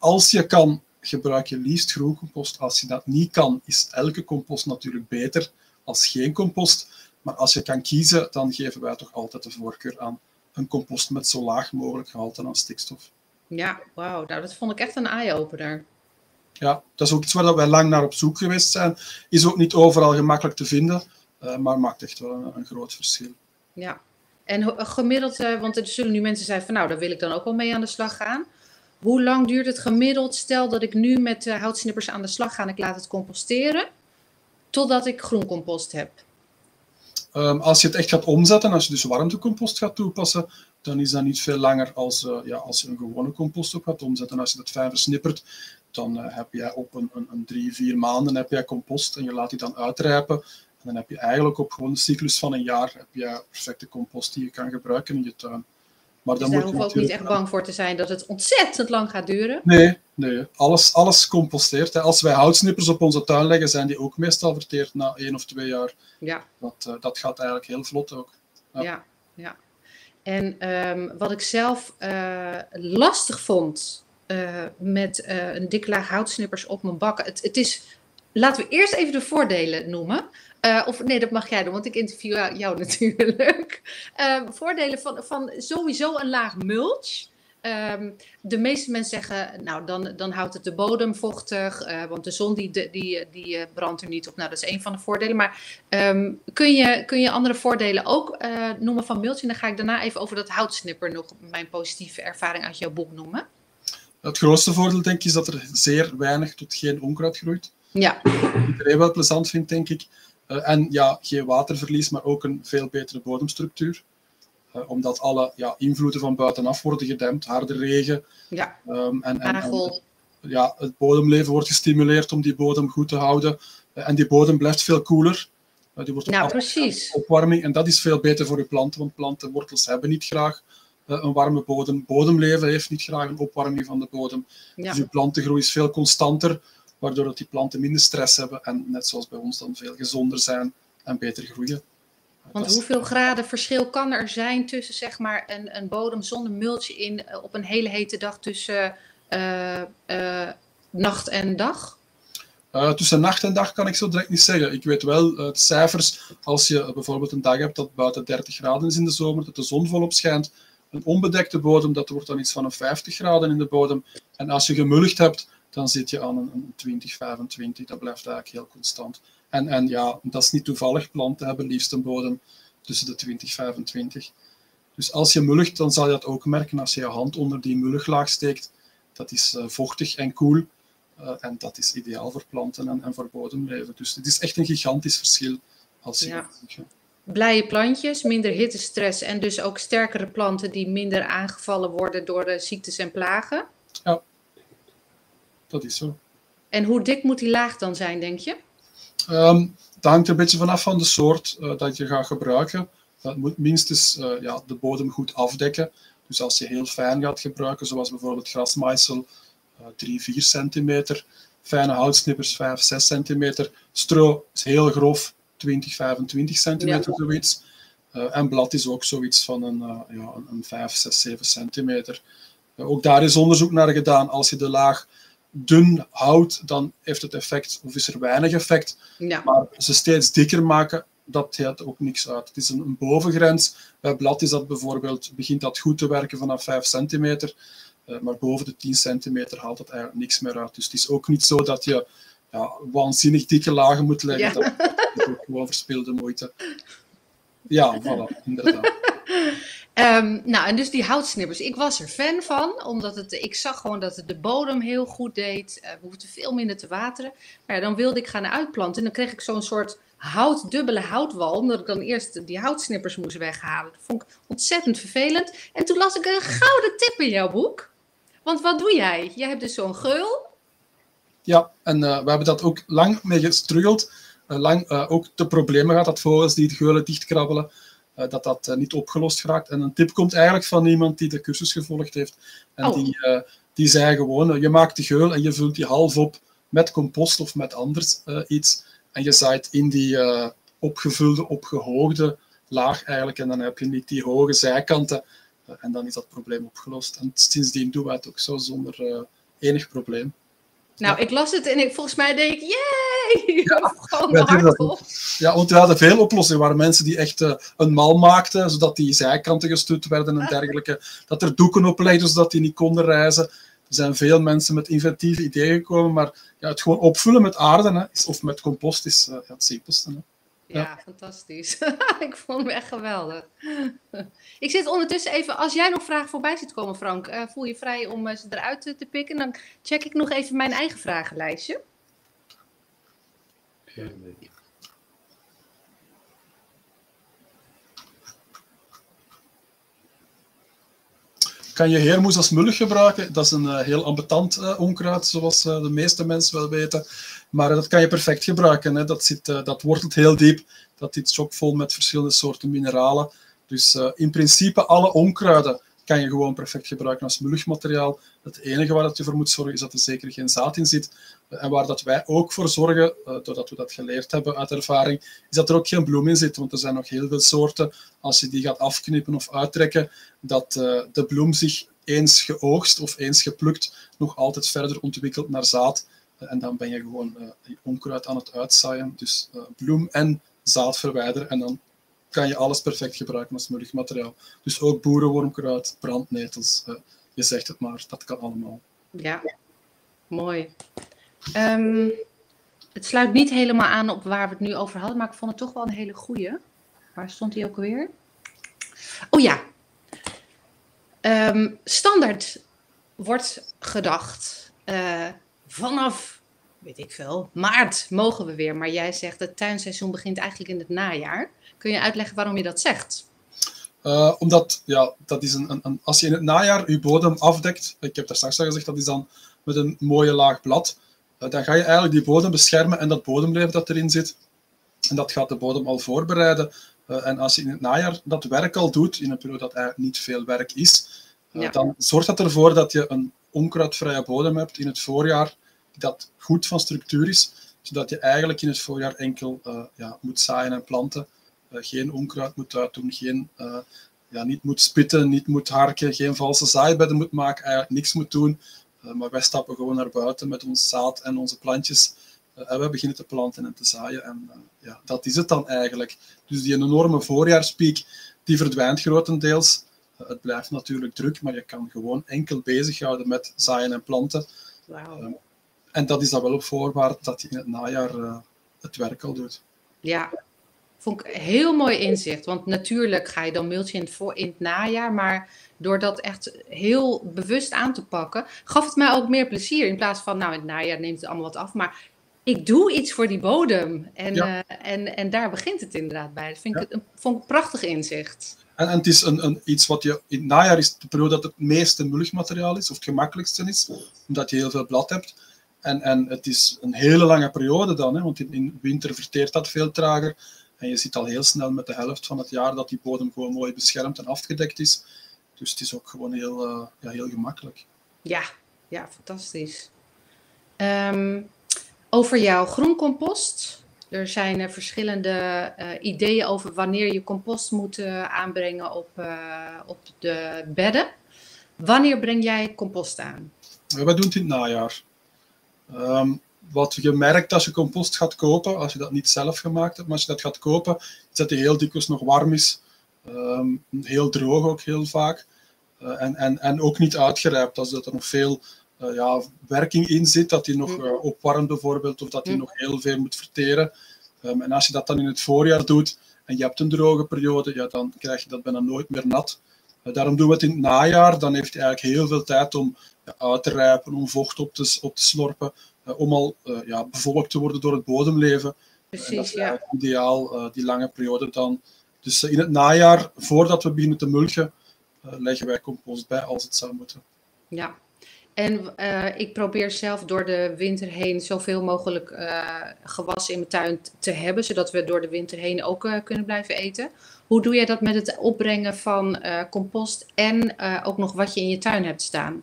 als je kan, gebruik je liefst groencompost. Als je dat niet kan, is elke compost natuurlijk beter als geen compost. Maar als je kan kiezen, dan geven wij toch altijd de voorkeur aan een compost met zo laag mogelijk gehalte aan stikstof. Ja, wauw. Nou, dat vond ik echt een eye-opener. Ja, dat is ook iets waar wij lang naar op zoek geweest zijn. Is ook niet overal gemakkelijk te vinden, uh, maar maakt echt wel een, een, groot verschil. Ja, en gemiddeld, uh, want er zullen nu mensen zijn van nou, daar wil ik dan ook wel mee aan de slag gaan. Hoe lang duurt het gemiddeld? Stel dat ik nu met houtsnippers aan de slag ga en ik laat het composteren, totdat ik groencompost heb. Um, als je het echt gaat omzetten, als je dus warmtecompost gaat toepassen, dan is dat niet veel langer als, uh, ja, als je een gewone compost op gaat omzetten. Als je dat fijn versnippert, dan uh, heb jij op een, een, een, drie, vier maanden heb jij compost en je laat die dan uitrijpen. En dan heb je eigenlijk op gewoon een cyclus van een jaar heb je perfecte compost die je kan gebruiken in je tuin. Maar Dus dan daar moet je hoeven we ook niet echt bang voor te zijn dat het ontzettend lang gaat duren. Nee, nee. Alles, alles composteert. Hè. Als wij houtsnippers op onze tuin leggen, zijn die ook meestal verteerd na één of twee jaar. Ja, Dat, eh, dat gaat eigenlijk heel vlot ook. Ja. ja, ja. En ehm, wat ik zelf eh, lastig vond eh, met een dikke laag houtsnippers op mijn bakken. Het, het is, laten we eerst even de voordelen noemen. Eh, of nee, dat mag jij doen, want ik interview jou, natuurlijk. Eh, voordelen van, van sowieso een laag mulch. Ehm, de meeste mensen zeggen, nou dan, dan houdt het de bodem vochtig, eh, want de zon die, die, die, eh, brandt er niet op. Nou, dat is een van de voordelen. Maar ehm, kun, je, kun je andere voordelen ook noemen van mulch? En dan ga ik daarna even over dat houtsnipper nog mijn positieve ervaring uit jouw boek noemen. Het grootste voordeel, denk ik, is dat er zeer weinig tot geen onkruid groeit. Ja, Iedereen wel plezant vindt, denk ik. Eh, en ja, geen waterverlies, maar ook een veel betere bodemstructuur. Eh, omdat alle ja, invloeden van buitenaf worden gedempt, harde regen. ja, ehm, en, en, ja, het bodemleven wordt gestimuleerd om die bodem goed te houden. Eh, en die bodem blijft veel koeler. Die wordt Nou, precies. opwarming. En dat is veel beter voor je planten, want plantenwortels hebben niet graag een warme bodem. Bodemleven heeft niet graag een opwarming van de bodem. Ja. Dus je plantengroei is veel constanter, waardoor dat die planten minder stress hebben en net zoals bij ons dan veel gezonder zijn en beter groeien. Want is- hoeveel graden verschil kan er zijn tussen zeg maar, een, een bodem zonder mulch in eh, op een hele hete dag tussen eh, eh, nacht en dag? Tussen nacht en dag kan ik zo direct niet zeggen. Ik weet wel de cijfers, als je bijvoorbeeld een dag hebt dat buiten 30 graden is in de zomer, dat de zon volop schijnt, een onbedekte bodem, dat wordt dan iets van een 50 graden in de bodem. En als je gemulligd hebt, dan zit je aan een, een 20, 25, dat blijft eigenlijk heel constant. En, en ja, dat is niet toevallig, planten hebben liefst een bodem tussen de 20 25. Dus als je mulligt, dan zal je dat ook merken als je je hand onder die mulliglaag steekt. Dat is eh, vochtig en koel. Eh, en dat is ideaal voor planten en, en voor bodemleven. Dus het is echt een gigantisch verschil als je Ja. ja. Blije plantjes, minder hittestress en dus ook sterkere planten die minder aangevallen worden door de ziektes en plagen. Dat is zo. En hoe dik moet die laag dan zijn, denk je? Ehm dat hangt een beetje vanaf van de soort eh, dat je gaat gebruiken. Dat moet minstens eh, ja, de bodem goed afdekken. Dus als je heel fijn gaat gebruiken, zoals bijvoorbeeld grasmaaisel, eh 3, 4 centimeter. Fijne houtsnippers 5, 6 centimeter. Stro is heel grof, 20, 25 centimeter zoiets. Eh, en blad is ook zoiets van een, eh, ja, een- een 5, 6, 7 centimeter. Eh, ook daar is onderzoek naar gedaan. Als je de laag dun houdt, dan heeft het effect, of is er weinig effect. Ja, Maar ze steeds dikker maken, dat heeft ook niks uit. Het is een, een bovengrens. Bij blad is dat bijvoorbeeld, begint dat goed te werken vanaf 5 centimeter. Eh, maar boven de 10 centimeter haalt het eigenlijk niks meer uit. Dus het is ook niet zo dat je ja, waanzinnig dikke lagen moet leggen. Ja. Dat is ook gewoon verspilde moeite. Ja, voilà, inderdaad. Ehm, nou, en dus die houtsnippers. Ik was er fan van, omdat het, ik zag gewoon dat het de bodem heel goed deed. Eh, we hoefden veel minder te wateren. Maar dan wilde ik gaan uitplanten. En dan kreeg ik zo'n soort hout, dubbele houtwal, omdat ik dan eerst die houtsnippers moest weghalen. Dat vond ik ontzettend vervelend. En toen las ik een gouden tip in jouw boek. Want wat doe jij? Jij hebt dus zo'n geul. Ja, en eh, we hebben dat ook lang mee gestruggeld. Eh, lang ook de problemen gehad dat vogels die het geulen dichtkrabbelen, dat dat eh, niet opgelost raakt. En een tip komt eigenlijk van iemand die de cursus gevolgd heeft. En Oh. die, eh, die zei gewoon, eh, je maakt de geul en je vult die half op met compost of met anders eh, iets. En je zaait in die eh, opgevulde, opgehoogde laag eigenlijk. En dan heb je niet die hoge zijkanten. Eh, en dan is dat probleem opgelost. En sindsdien doen wij het ook zo zonder eh, enig probleem. Nou, ik las het en ik, volgens mij denk ik, hard dat op. Ja, want we hadden veel oplossingen. Er waren mensen die echt eh, een mal maakten, zodat die zijkanten gestut werden en dergelijke. Dat er doeken op legden, zodat die niet konden reizen. Er zijn veel mensen met inventieve ideeën gekomen, maar ja, het gewoon opvullen met aarde hè, is- of met compost is eh, ja, het simpelste. Hè. Ja, fantastisch. ik vond hem echt geweldig. ik zit ondertussen even, als jij nog vragen voorbij ziet komen, Frank, eh, voel je vrij om eh, ze eruit te, te pikken. Dan check ik nog even mijn eigen vragenlijstje. Ja, nee. Kan je heermoes als mullig gebruiken? Dat is een eh, heel ambetant eh, onkruid, zoals eh, de meeste mensen wel weten. Maar eh, dat kan je perfect gebruiken. Hè. Dat, zit, eh, dat wortelt heel diep. Dat zit chockvol met verschillende soorten mineralen. Dus eh, in principe alle onkruiden kan je gewoon perfect gebruiken als mulchmateriaal. Het enige waar dat je voor moet zorgen is dat er zeker geen zaad in zit. En waar dat wij ook voor zorgen, doordat we dat geleerd hebben uit ervaring, is dat er ook geen bloem in zit. Want er zijn nog heel veel soorten, als je die gaat afknippen of uittrekken, dat de bloem zich eens geoogst of eens geplukt nog altijd verder ontwikkelt naar zaad. En dan ben je gewoon uh, onkruid aan het uitzaaien. Dus uh, bloem en zaad verwijderen. En dan kan je alles perfect gebruiken als mulchmateriaal. Dus ook boerenwormkruid, brandnetels. Uh, je zegt het maar, dat kan allemaal. Ja, mooi. Um, het sluit niet helemaal aan op waar we het nu over hadden, maar ik vond het toch wel een hele goeie. Waar stond hij ook alweer? Oh ja. Um, standaard wordt gedacht vanaf, weet ik veel, maart mogen we weer. Maar jij zegt het tuinseizoen begint eigenlijk in het najaar. Kun je uitleggen waarom je dat zegt? Uh, omdat, ja, dat is een, een, als je in het najaar je bodem afdekt, ik heb daar straks al gezegd, dat is dan met een mooie laag blad, uh, dan ga je eigenlijk die bodem beschermen en dat bodemleven dat erin zit. En dat gaat de bodem al voorbereiden. Uh, en als je in het najaar dat werk al doet, in een periode dat eigenlijk niet veel werk is, ja. dan zorgt dat ervoor dat je een onkruidvrije bodem hebt in het voorjaar, dat goed van structuur is, zodat je eigenlijk in het voorjaar enkel uh, ja, moet zaaien en planten, uh, geen onkruid moet uitdoen, geen, uh, ja, niet moet spitten, niet moet harken, geen valse zaaibedden moet maken, eigenlijk niks moet doen. maar wij stappen gewoon naar buiten met ons zaad en onze plantjes en we beginnen te planten en te zaaien. En ja, dat is het dan eigenlijk. Dus die enorme voorjaarspiek, die verdwijnt grotendeels het blijft natuurlijk druk, maar je kan gewoon enkel bezighouden met zaaien en planten. Wow. Um, en dat is dan wel op voorwaarde dat je in het najaar uh, het werk al doet. Ja, vond ik een heel mooi inzicht. Want natuurlijk ga je dan mulchen in het, voor, in het najaar, maar door dat echt heel bewust aan te pakken, gaf het mij ook meer plezier. In plaats van, nou, in het najaar neemt het allemaal wat af, maar ik doe iets voor die bodem. En, ja. uh, en, en daar begint het inderdaad bij. Dat vind ik, ja. het, vond ik een prachtig inzicht. En, het is een, een, iets wat je in het najaar is de periode dat het meeste mulchmateriaal is, of het gemakkelijkste is, omdat je heel veel blad hebt. En, en het is een hele lange periode dan, hè, want in, in winter verteert dat veel trager. En je ziet al heel snel met de helft van het jaar dat die bodem gewoon mooi beschermd en afgedekt is. Dus het is ook gewoon heel, uh, ja, heel gemakkelijk. Ja, ja fantastisch. Um, over jouw groencompost. Er zijn uh, verschillende uh, ideeën over wanneer je compost moet uh, aanbrengen op, op de bedden. Wanneer breng jij compost aan? Wij doen het in het najaar. Um, wat je merkt als je compost gaat kopen, als je dat niet zelf gemaakt hebt, maar als je dat gaat kopen, is dat die heel dikwijls nog warm is. Um, heel droog ook heel vaak. en, en, en ook niet uitgerijpt, als dat er nog veel uh, ja, werking in zit, dat die nog uh, opwarmt bijvoorbeeld, of dat die nog heel veel moet verteren. Um, en als je dat dan in het voorjaar doet en je hebt een droge periode, ja, dan krijg je dat bijna nooit meer nat. Uh, daarom doen we het in het najaar, dan heeft hij eigenlijk heel veel tijd om uit te rijpen, om vocht op te, op te slorpen, om al ja, bevolkt te worden door het bodemleven. Precies, dat is ja. ideaal, die lange periode dan. Dus in het najaar, voordat we beginnen te mulchen, leggen wij compost bij als het zou moeten. Ja, en uh, ik probeer zelf door de winter heen zoveel mogelijk uh, gewassen in mijn tuin te hebben, zodat we door de winter heen ook uh, kunnen blijven eten. Hoe doe jij dat met het opbrengen van compost en ook nog wat je in je tuin hebt staan?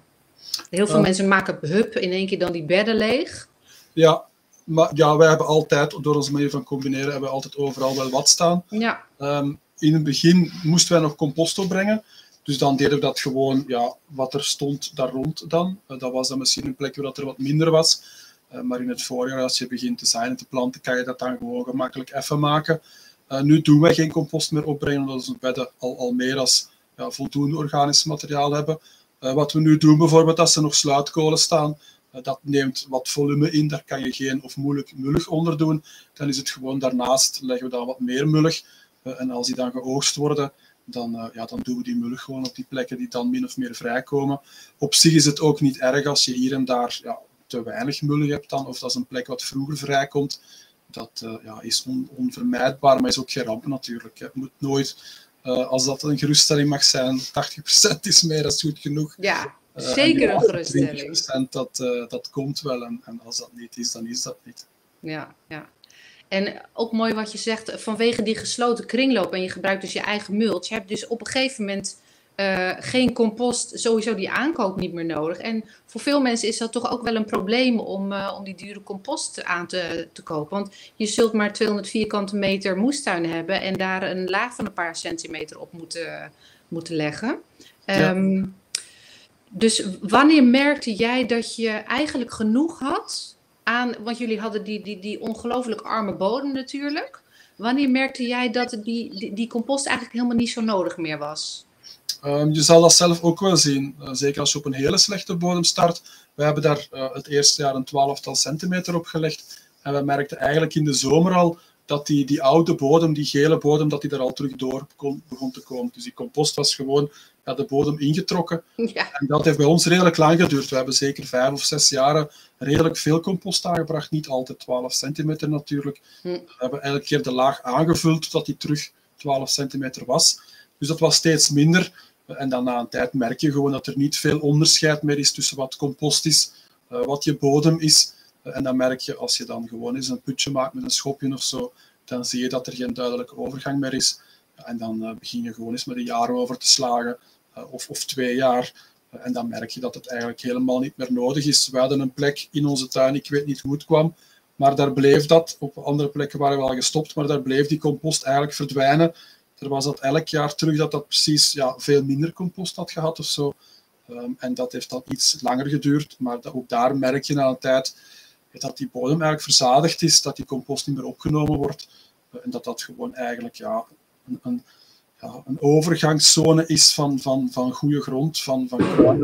Heel veel mensen maken hup in één keer dan die bedden leeg. Ja, maar ja, wij hebben altijd, door onze manier van combineren, hebben we altijd overal wel wat staan. Ja. Um, in het begin moesten wij nog compost opbrengen. Dus dan deden we dat gewoon, ja, wat er stond daar rond dan. Uh, dat was dan misschien een plek waar er wat minder was. Uh, maar in het voorjaar, als je begint te zaaien en te planten, kan je dat dan gewoon gemakkelijk even maken. Uh, nu doen wij geen compost meer opbrengen, omdat onze bedden al, al meer als ja, voldoende organisch materiaal hebben. wat we nu doen bijvoorbeeld, als er nog sluitkolen staan, dat neemt wat volume in, daar kan je geen of moeilijk mullig onder doen. Dan is het gewoon daarnaast, leggen we dan wat meer mullig. en als die dan geoogst worden, dan, uh, ja, dan doen we die mulch gewoon op die plekken die dan min of meer vrijkomen. Op zich is het ook niet erg als je hier en daar ja, te weinig mulch hebt dan, of dat is een plek wat vroeger vrijkomt. Dat uh, ja, is on, onvermijdbaar, maar is ook geen ramp natuurlijk. Het moet nooit, uh, als dat een geruststelling mag zijn, 80% is meer dan goed genoeg. Ja, zeker een geruststelling. 20% dat, dat komt wel en, en als dat niet is, dan is dat niet. Ja, ja. En ook mooi wat je zegt, vanwege die gesloten kringloop en je gebruikt dus je eigen mulch, je hebt dus op een gegeven moment uh, geen compost, sowieso die aankoop niet meer nodig. En voor veel mensen is dat toch ook wel een probleem om, uh, om die dure compost aan te, te kopen. Want je zult maar 200 vierkante meter moestuin hebben en daar een laag van een paar centimeter op moeten, moeten leggen. Ja. Um, dus wanneer merkte jij dat je eigenlijk genoeg had aan, want jullie hadden die, die, die ongelooflijk arme bodem natuurlijk. Wanneer merkte jij dat die, die, die compost eigenlijk helemaal niet zo nodig meer was? Um, je zal dat zelf ook wel zien, uh, zeker als je op een hele slechte bodem start. We hebben daar uh, het eerste jaar een twaalftal centimeter op gelegd. En we merkten eigenlijk in de zomer al dat die, die oude bodem, die gele bodem, dat die er al terug door kon, begon te komen. Dus die compost was gewoon ja, de bodem ingetrokken. Ja. En dat heeft bij ons redelijk lang geduurd. We hebben zeker vijf of zes jaren redelijk veel compost aangebracht. Niet altijd 12 centimeter natuurlijk. Hm. We hebben elke keer de laag aangevuld tot die terug 12 centimeter was. Dus dat was steeds minder. En dan na een tijd merk je gewoon dat er niet veel onderscheid meer is tussen wat compost is, uh, wat je bodem is. En dan merk je als je dan gewoon eens een putje maakt met een schopje of zo, dan zie je dat er geen duidelijke overgang meer is. En dan uh, begin je gewoon eens met een jaar over te slagen, of, of twee jaar. en dan merk je dat het eigenlijk helemaal niet meer nodig is. We hadden een plek in onze tuin, ik weet niet hoe het kwam, maar daar bleef dat. Op andere plekken waren we al gestopt, maar daar bleef die compost eigenlijk verdwijnen er was dat elk jaar terug dat dat precies ja, veel minder compost had gehad of zo. Um, en dat heeft dan iets langer geduurd, maar ook daar merk je na een tijd dat die bodem eigenlijk verzadigd is, dat die compost niet meer opgenomen wordt uh, en dat dat gewoon eigenlijk ja, een, een, ja, een overgangszone is van, van, van goede grond, van, van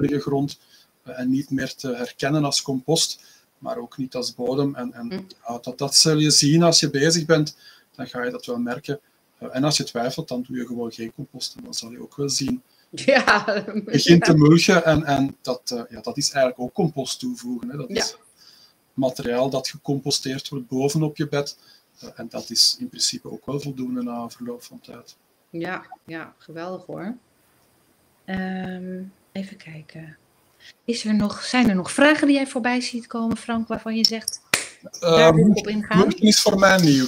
grond uh, en niet meer te herkennen als compost, maar ook niet als bodem. En, en mm. ja, dat, dat zul je zien als je bezig bent, dan ga je dat wel merken. En als je twijfelt, dan doe je gewoon geen compost. En dan zal je ook wel zien. Ja, begint te mulchen en, en dat, ja, dat is eigenlijk ook compost toevoegen. Hè. Dat ja. is materiaal dat gecomposteerd wordt bovenop je bed. Uh, en dat is in principe ook wel voldoende na verloop van tijd. Ja, ja geweldig hoor. Um, even kijken. Is er nog, zijn er nog vragen die jij voorbij ziet komen, Frank, waarvan je zegt, daar wil ik op ingaan? Mulchen is voor mij nieuw.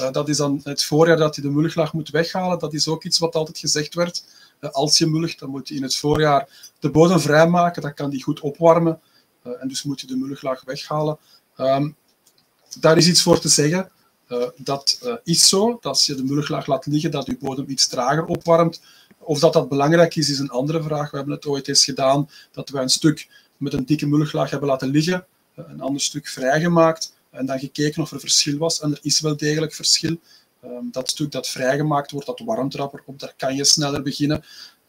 Uh, dat is dan het voorjaar dat je de mulchlaag moet weghalen. Dat is ook iets wat altijd gezegd werd. Uh, als je mulcht, dan moet je in het voorjaar de bodem vrijmaken. Dan kan die goed opwarmen. Uh, en dus moet je de mulchlaag weghalen. Um, daar is iets voor te zeggen. dat is zo. Dat als je de mulchlaag laat liggen, dat je bodem iets trager opwarmt. Of dat dat belangrijk is, is een andere vraag. We hebben het ooit eens gedaan dat we een stuk met een dikke mulchlaag hebben laten liggen. een ander stuk vrijgemaakt en dan gekeken of er verschil was. En er is wel degelijk verschil. Um, dat stuk dat vrijgemaakt wordt, dat warmt er op, daar kan je sneller beginnen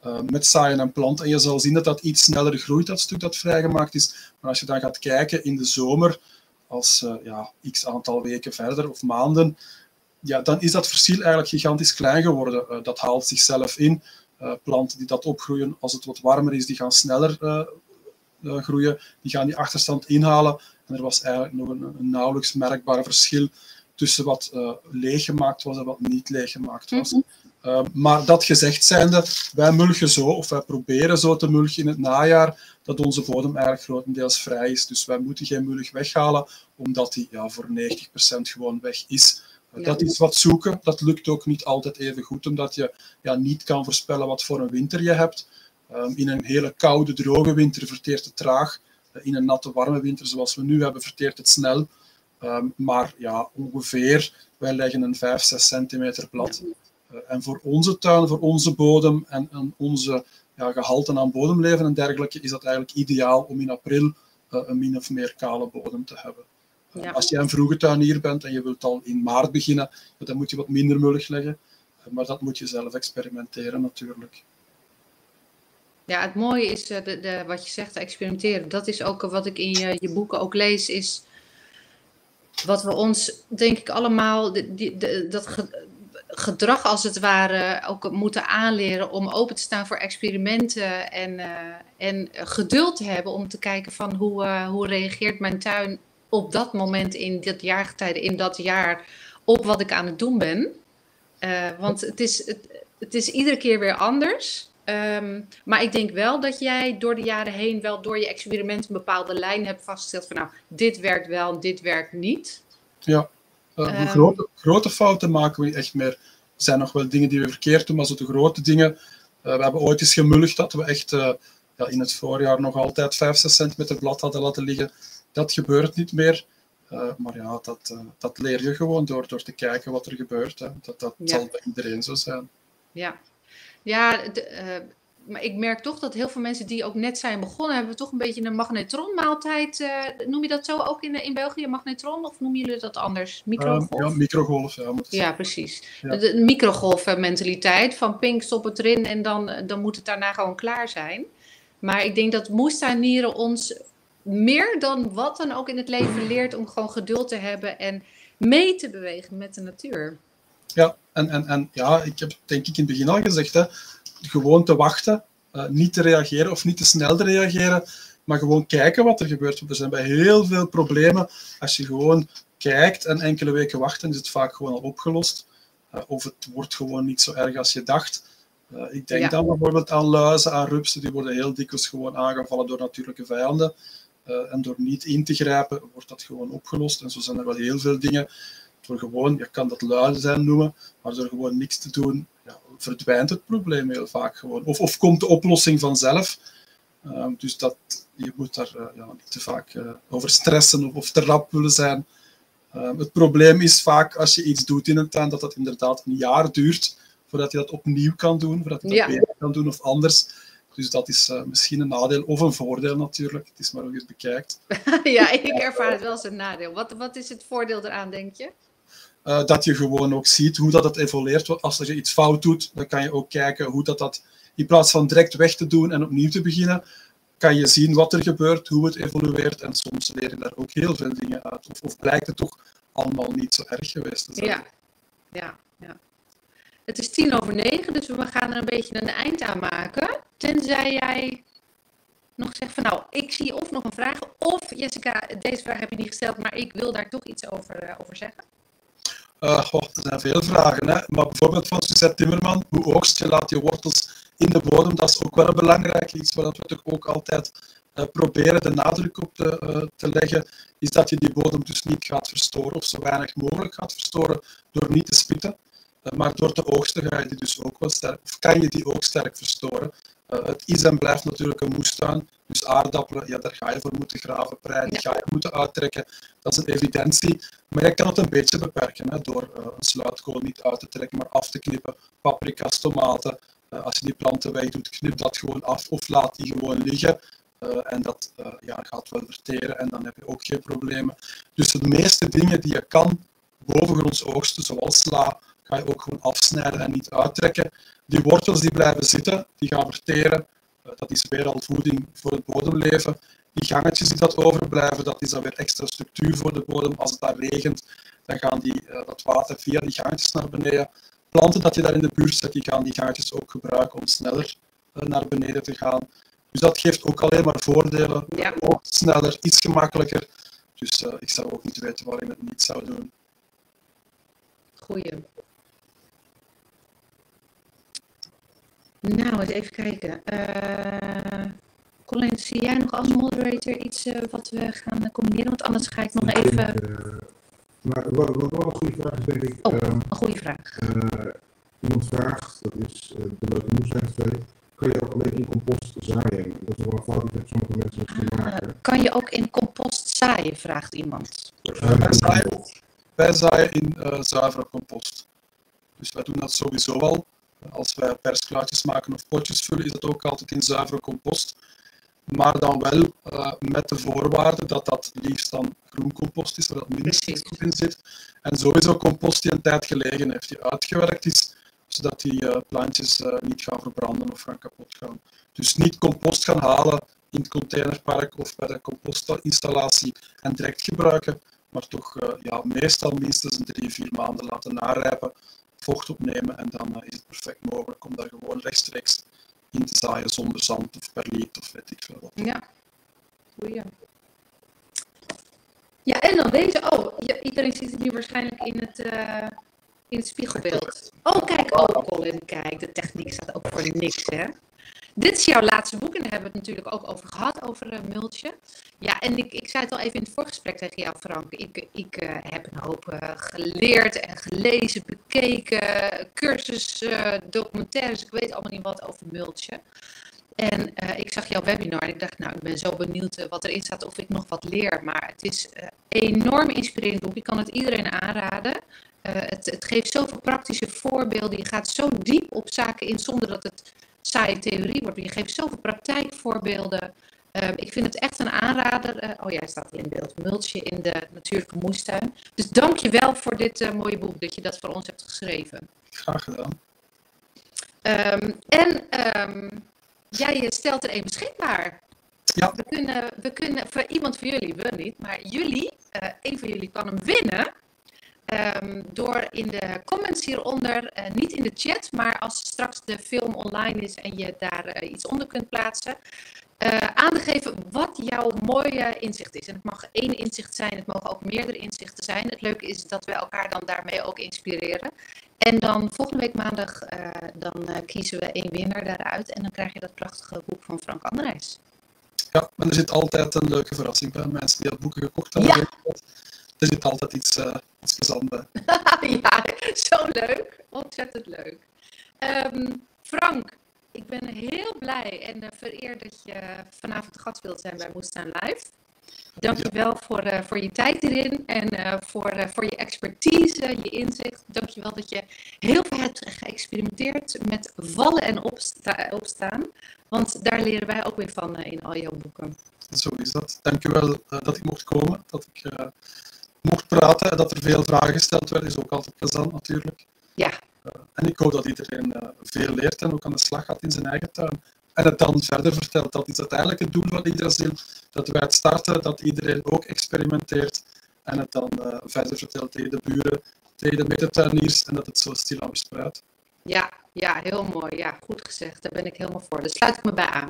uh, met zaaien en planten. En je zal zien dat dat iets sneller groeit, dat stuk dat vrijgemaakt is. Maar als je dan gaat kijken in de zomer, als uh, ja, x aantal weken verder of maanden, ja, dan is dat verschil eigenlijk gigantisch klein geworden. Uh, dat haalt zichzelf in. planten die dat opgroeien, als het wat warmer is, die gaan sneller groeien. Die gaan die achterstand inhalen. En er was eigenlijk nog een, nauwelijks merkbaar verschil tussen wat leeggemaakt was en wat niet leeggemaakt was. -hmm. Uh, maar dat gezegd zijnde, wij mulchen zo, of wij proberen zo te mulchen in het najaar, dat onze bodem eigenlijk grotendeels vrij is. Dus wij moeten geen mulch weghalen, omdat die ja, voor 90% gewoon weg is. Dat is wat zoeken. Dat lukt ook niet altijd even goed, omdat je ja, niet kan voorspellen wat voor een winter je hebt. Um, in een hele koude, droge winter verteert het traag in een natte, warme winter zoals we nu hebben, verteert het snel. Um, maar ja, ongeveer, wij leggen een 5, 6 centimeter plat. Uh, en voor onze tuin, voor onze bodem en, en onze ja, gehalte aan bodemleven en dergelijke, is dat eigenlijk ideaal om in april uh, een min of meer kale bodem te hebben. Ja. Als je een vroege tuinier bent en je wilt al in maart beginnen, dan moet je wat minder mullig leggen. maar dat moet je zelf experimenteren natuurlijk. Ja, het mooie is de, de, wat je zegt, experimenteren. Dat is ook wat ik in je, je boeken ook lees, is wat we ons, denk ik, allemaal, die, dat gedrag als het ware ook moeten aanleren om open te staan voor experimenten en, uh, en geduld te hebben om te kijken van hoe, uh, hoe reageert mijn tuin op dat moment in dat jaargetijde, in dat jaar, op wat ik aan het doen ben. want het is, het, het is iedere keer weer anders. Um, maar ik denk wel dat jij door de jaren heen wel door je experiment een bepaalde lijn hebt vastgesteld van nou, dit werkt wel dit werkt niet. Ja, uh, um, grote, grote fouten maken we echt meer. Er zijn nog wel dingen die we verkeerd doen, maar zo de grote dingen, we hebben ooit eens gemulligd dat we echt ja, in het voorjaar nog altijd 5, 6 centimeter blad hadden laten liggen. Dat gebeurt niet meer. maar ja, dat, dat leer je gewoon door, door te kijken wat er gebeurt. Hè. Dat, dat zal bij iedereen zo zijn. Ja, ja de, maar ik merk toch dat heel veel mensen die ook net zijn begonnen, hebben toch een beetje een magnetronmaaltijd. Uh, noem je dat zo ook in, in België, magnetron? Of noemen jullie dat anders? Microgolf? ja, microgolf. Ja, ja precies. Ja. De, de microgolf-mentaliteit van pink, stop het erin en dan, dan moet het daarna gewoon klaar zijn. Maar ik denk dat moestuinieren ons meer dan wat dan ook in het leven leert om gewoon geduld te hebben en mee te bewegen met de natuur. Ja, en, en, en ja, ik heb denk ik in het begin al gezegd, hè, gewoon te wachten, uh, niet te reageren of niet te snel te reageren, maar gewoon kijken wat er gebeurt. Want er zijn bij heel veel problemen, als je gewoon kijkt en enkele weken wacht, dan is het vaak gewoon al opgelost. Uh, of het wordt gewoon niet zo erg als je dacht. Uh, ik denk ja. dan bijvoorbeeld aan luizen, aan rupsen, die worden heel dikwijls gewoon aangevallen door natuurlijke vijanden. en door niet in te grijpen, wordt dat gewoon opgelost. En zo zijn er wel heel veel dingen. Door gewoon, je kan dat luiden zijn noemen, maar door gewoon niks te doen, verdwijnt het probleem heel vaak gewoon. Of, of komt de oplossing vanzelf. Uh, dus dat, je moet daar uh, ja, niet te vaak uh, over stressen of, of te rap willen zijn. Ehm, het probleem is vaak als je iets doet in een tuin, dat dat inderdaad een jaar duurt voordat je dat opnieuw kan doen, voordat je dat ja. beter kan doen of anders. Dus dat is uh, misschien een nadeel of een voordeel natuurlijk. Het is maar hoe je het bekijkt. ja, ik ervaar het wel als een nadeel. Wat, wat is het voordeel eraan, denk je? Uh, dat je gewoon ook ziet hoe dat het evolueert. Als je iets fout doet, dan kan je ook kijken hoe dat, dat in plaats van direct weg te doen en opnieuw te beginnen, kan je zien wat er gebeurt, hoe het evolueert. En soms leer je daar ook heel veel dingen uit. Of, blijkt het toch allemaal niet zo erg geweest. Ja, ja, ja. Het is tien over negen, dus we gaan er een beetje een eind aan maken. Tenzij jij nog zegt van nou, ik zie of nog een vraag. Of Jessica, deze vraag heb je niet gesteld, maar ik wil daar toch iets over, uh, over zeggen. Goh, er zijn veel vragen. Hè? Maar bijvoorbeeld van Suzette Timmerman, hoe oogst je, laat je wortels in de bodem. Dat is ook wel een belangrijk iets waar we toch ook altijd uh, proberen de nadruk op te, uh, te, leggen. Is dat je die bodem dus niet gaat verstoren of zo weinig mogelijk gaat verstoren door niet te spitten. maar door te oogsten ga je die dus ook wel of kan je die ook sterk verstoren. Het is en blijft natuurlijk een moestuin. Dus aardappelen, ja, daar ga je voor moeten graven. Prei, die ga je moeten uittrekken. Dat is een evidentie. Maar je kan het een beetje beperken hè, door uh, een sluitkool niet uit te trekken, maar af te knippen. Paprika's, tomaten. Uh, als je die planten wegdoet, knip dat gewoon af of laat die gewoon liggen. Uh, en dat ja, gaat wel verteren en dan heb je ook geen problemen. Dus de meeste dingen die je kan bovengronds oogsten, zoals sla, ga je ook gewoon afsnijden en niet uittrekken. Die wortels die blijven zitten, die gaan verteren. dat is weer al voeding voor het bodemleven die gangetjes die dat overblijven, dat is dan weer extra structuur voor de bodem. Als het daar regent, dan gaan die, uh, dat water via die gangetjes naar beneden. Planten dat je daar in de buurt zet, die gaan die gangetjes ook gebruiken om sneller uh, naar beneden te gaan. Dus dat geeft ook alleen maar voordelen. Ja. Ook sneller, iets gemakkelijker. Dus uh, ik zou ook niet weten waarom je het niet zou doen. Goeie. Nou, eens even kijken. Uh... Colin, zie jij nog als moderator iets uh, wat we gaan combineren? Want anders ga ik nog ik even... Denk, uh, maar wat, wat wel een goede vraag is, denk ik... Oh, um, een goede vraag. Uh, iemand vraagt, dat is de leuke TV, kan je ook alleen in compost zaaien? Dat is wel een fout die sommige mensen misschien ah, maken. Kan je ook in compost zaaien, vraagt iemand. wij, zaaien, wij zaaien in zuivere compost. Dus wij doen dat sowieso al. Als wij persklaartjes maken of potjes vullen, is dat ook altijd in zuivere compost maar dan wel uh, met de voorwaarde dat dat liefst dan groencompost is, waar dat minder stikstof in zit. En sowieso compost die een tijd gelegen heeft, die uitgewerkt is, zodat die uh, plantjes uh, niet gaan verbranden of gaan kapot gaan. Dus niet compost gaan halen in het containerpark of bij de compostinstallatie en direct gebruiken, maar toch ja, meestal minstens een drie, vier maanden laten narijpen, vocht opnemen en dan is het perfect mogelijk om daar gewoon rechtstreeks in te zaaien zonder zand of perliet of weet ik veel wat. Ja, goeie. Ja, en dan deze. Oh, ja, iedereen ziet het nu waarschijnlijk in het, uh, in het spiegelbeeld. Oh, kijk, oh Colin, kijk, de techniek staat ook voor niks, hè. Dit is jouw laatste boek en daar hebben we het natuurlijk ook over gehad, over uh, multje. Ja, en ik, ik zei het al even in het voorgesprek tegen jou, Frank. Ik, ik uh, heb een hoop uh, geleerd en gelezen, bekeken, cursus, documentaires, ik weet allemaal niet wat over multje. En ik zag jouw webinar en ik dacht, nou, ik ben zo benieuwd wat erin staat of ik nog wat leer. Maar het is een enorm inspirerend boek. Ik kan het iedereen aanraden. Het, het geeft zoveel praktische voorbeelden. Je gaat zo diep op zaken in zonder dat het saaie theorie wordt. Je geeft zoveel praktijkvoorbeelden. Um, ik vind het echt een aanrader. Uh, oh ja, hij staat in beeld. Multje in de natuurlijke moestuin. Dus dank je wel voor dit uh, mooie boek, dat je dat voor ons hebt geschreven. Graag gedaan. Um, en um, jij stelt er een beschikbaar. Ja. We kunnen, we kunnen voor iemand van jullie, we niet, maar jullie, uh, een van jullie kan hem winnen. Um, door in de comments hieronder, uh, niet in de chat, maar als straks de film online is en je daar uh, iets onder kunt plaatsen, uh, aan te geven wat jouw mooie inzicht is. En het mag één inzicht zijn, het mogen ook meerdere inzichten zijn. Het leuke is dat we elkaar dan daarmee ook inspireren. En dan volgende week maandag, dan kiezen we één winnaar daaruit en dan krijg je dat prachtige boek van Frank Andrijs. Ja, en er zit altijd een leuke verrassing bij mensen die dat boeken gekocht hebben. Ja er zit altijd iets, uh, iets bij. ja, zo leuk. Ontzettend leuk. Um, Frank, ik ben heel blij en uh, vereerd dat je vanavond gast wilt zijn bij Moestaan Live. Dankjewel ja. voor, uh, voor je tijd erin en voor, voor je expertise, je inzicht. Dankjewel dat je heel veel hebt geëxperimenteerd met vallen en opsta opstaan. Want daar leren wij ook weer van in al jouw boeken. Zo is dat. Dankjewel dat ik mocht komen, dat ik mocht praten. Dat er veel vragen gesteld werden, is ook altijd plezant natuurlijk. Ja. Uh, en ik hoop dat iedereen uh, veel leert en ook aan de slag gaat in zijn eigen tuin. En het dan verder vertelt. Dat is uiteindelijk het doel van Yggdrasil. Dat wij het starten, dat iedereen ook experimenteert. En het dan uh, verder vertelt tegen de buren, tegen de medetuiniers. En dat het zo stilaan verspreidt. Ja, ja, heel mooi. Ja, goed gezegd. Daar ben ik helemaal voor. Daar sluit ik me bij aan.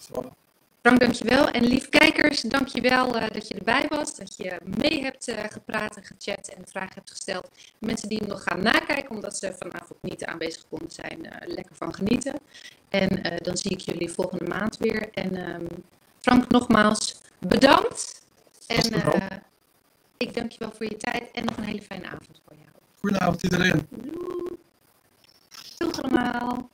Voilà. Frank, dankjewel. En lief kijkers, dankjewel wel dat je erbij was. Dat je mee hebt eh, gepraat en gechat en vragen hebt gesteld. Mensen die nog gaan nakijken omdat ze vanavond niet aanwezig konden zijn, eh, lekker van genieten. En dan zie ik jullie volgende maand weer. En ehm, Frank, nogmaals bedankt. En ik dank je wel voor je tijd en nog een hele fijne avond voor jou. Goedenavond iedereen. Doei. Doeg allemaal.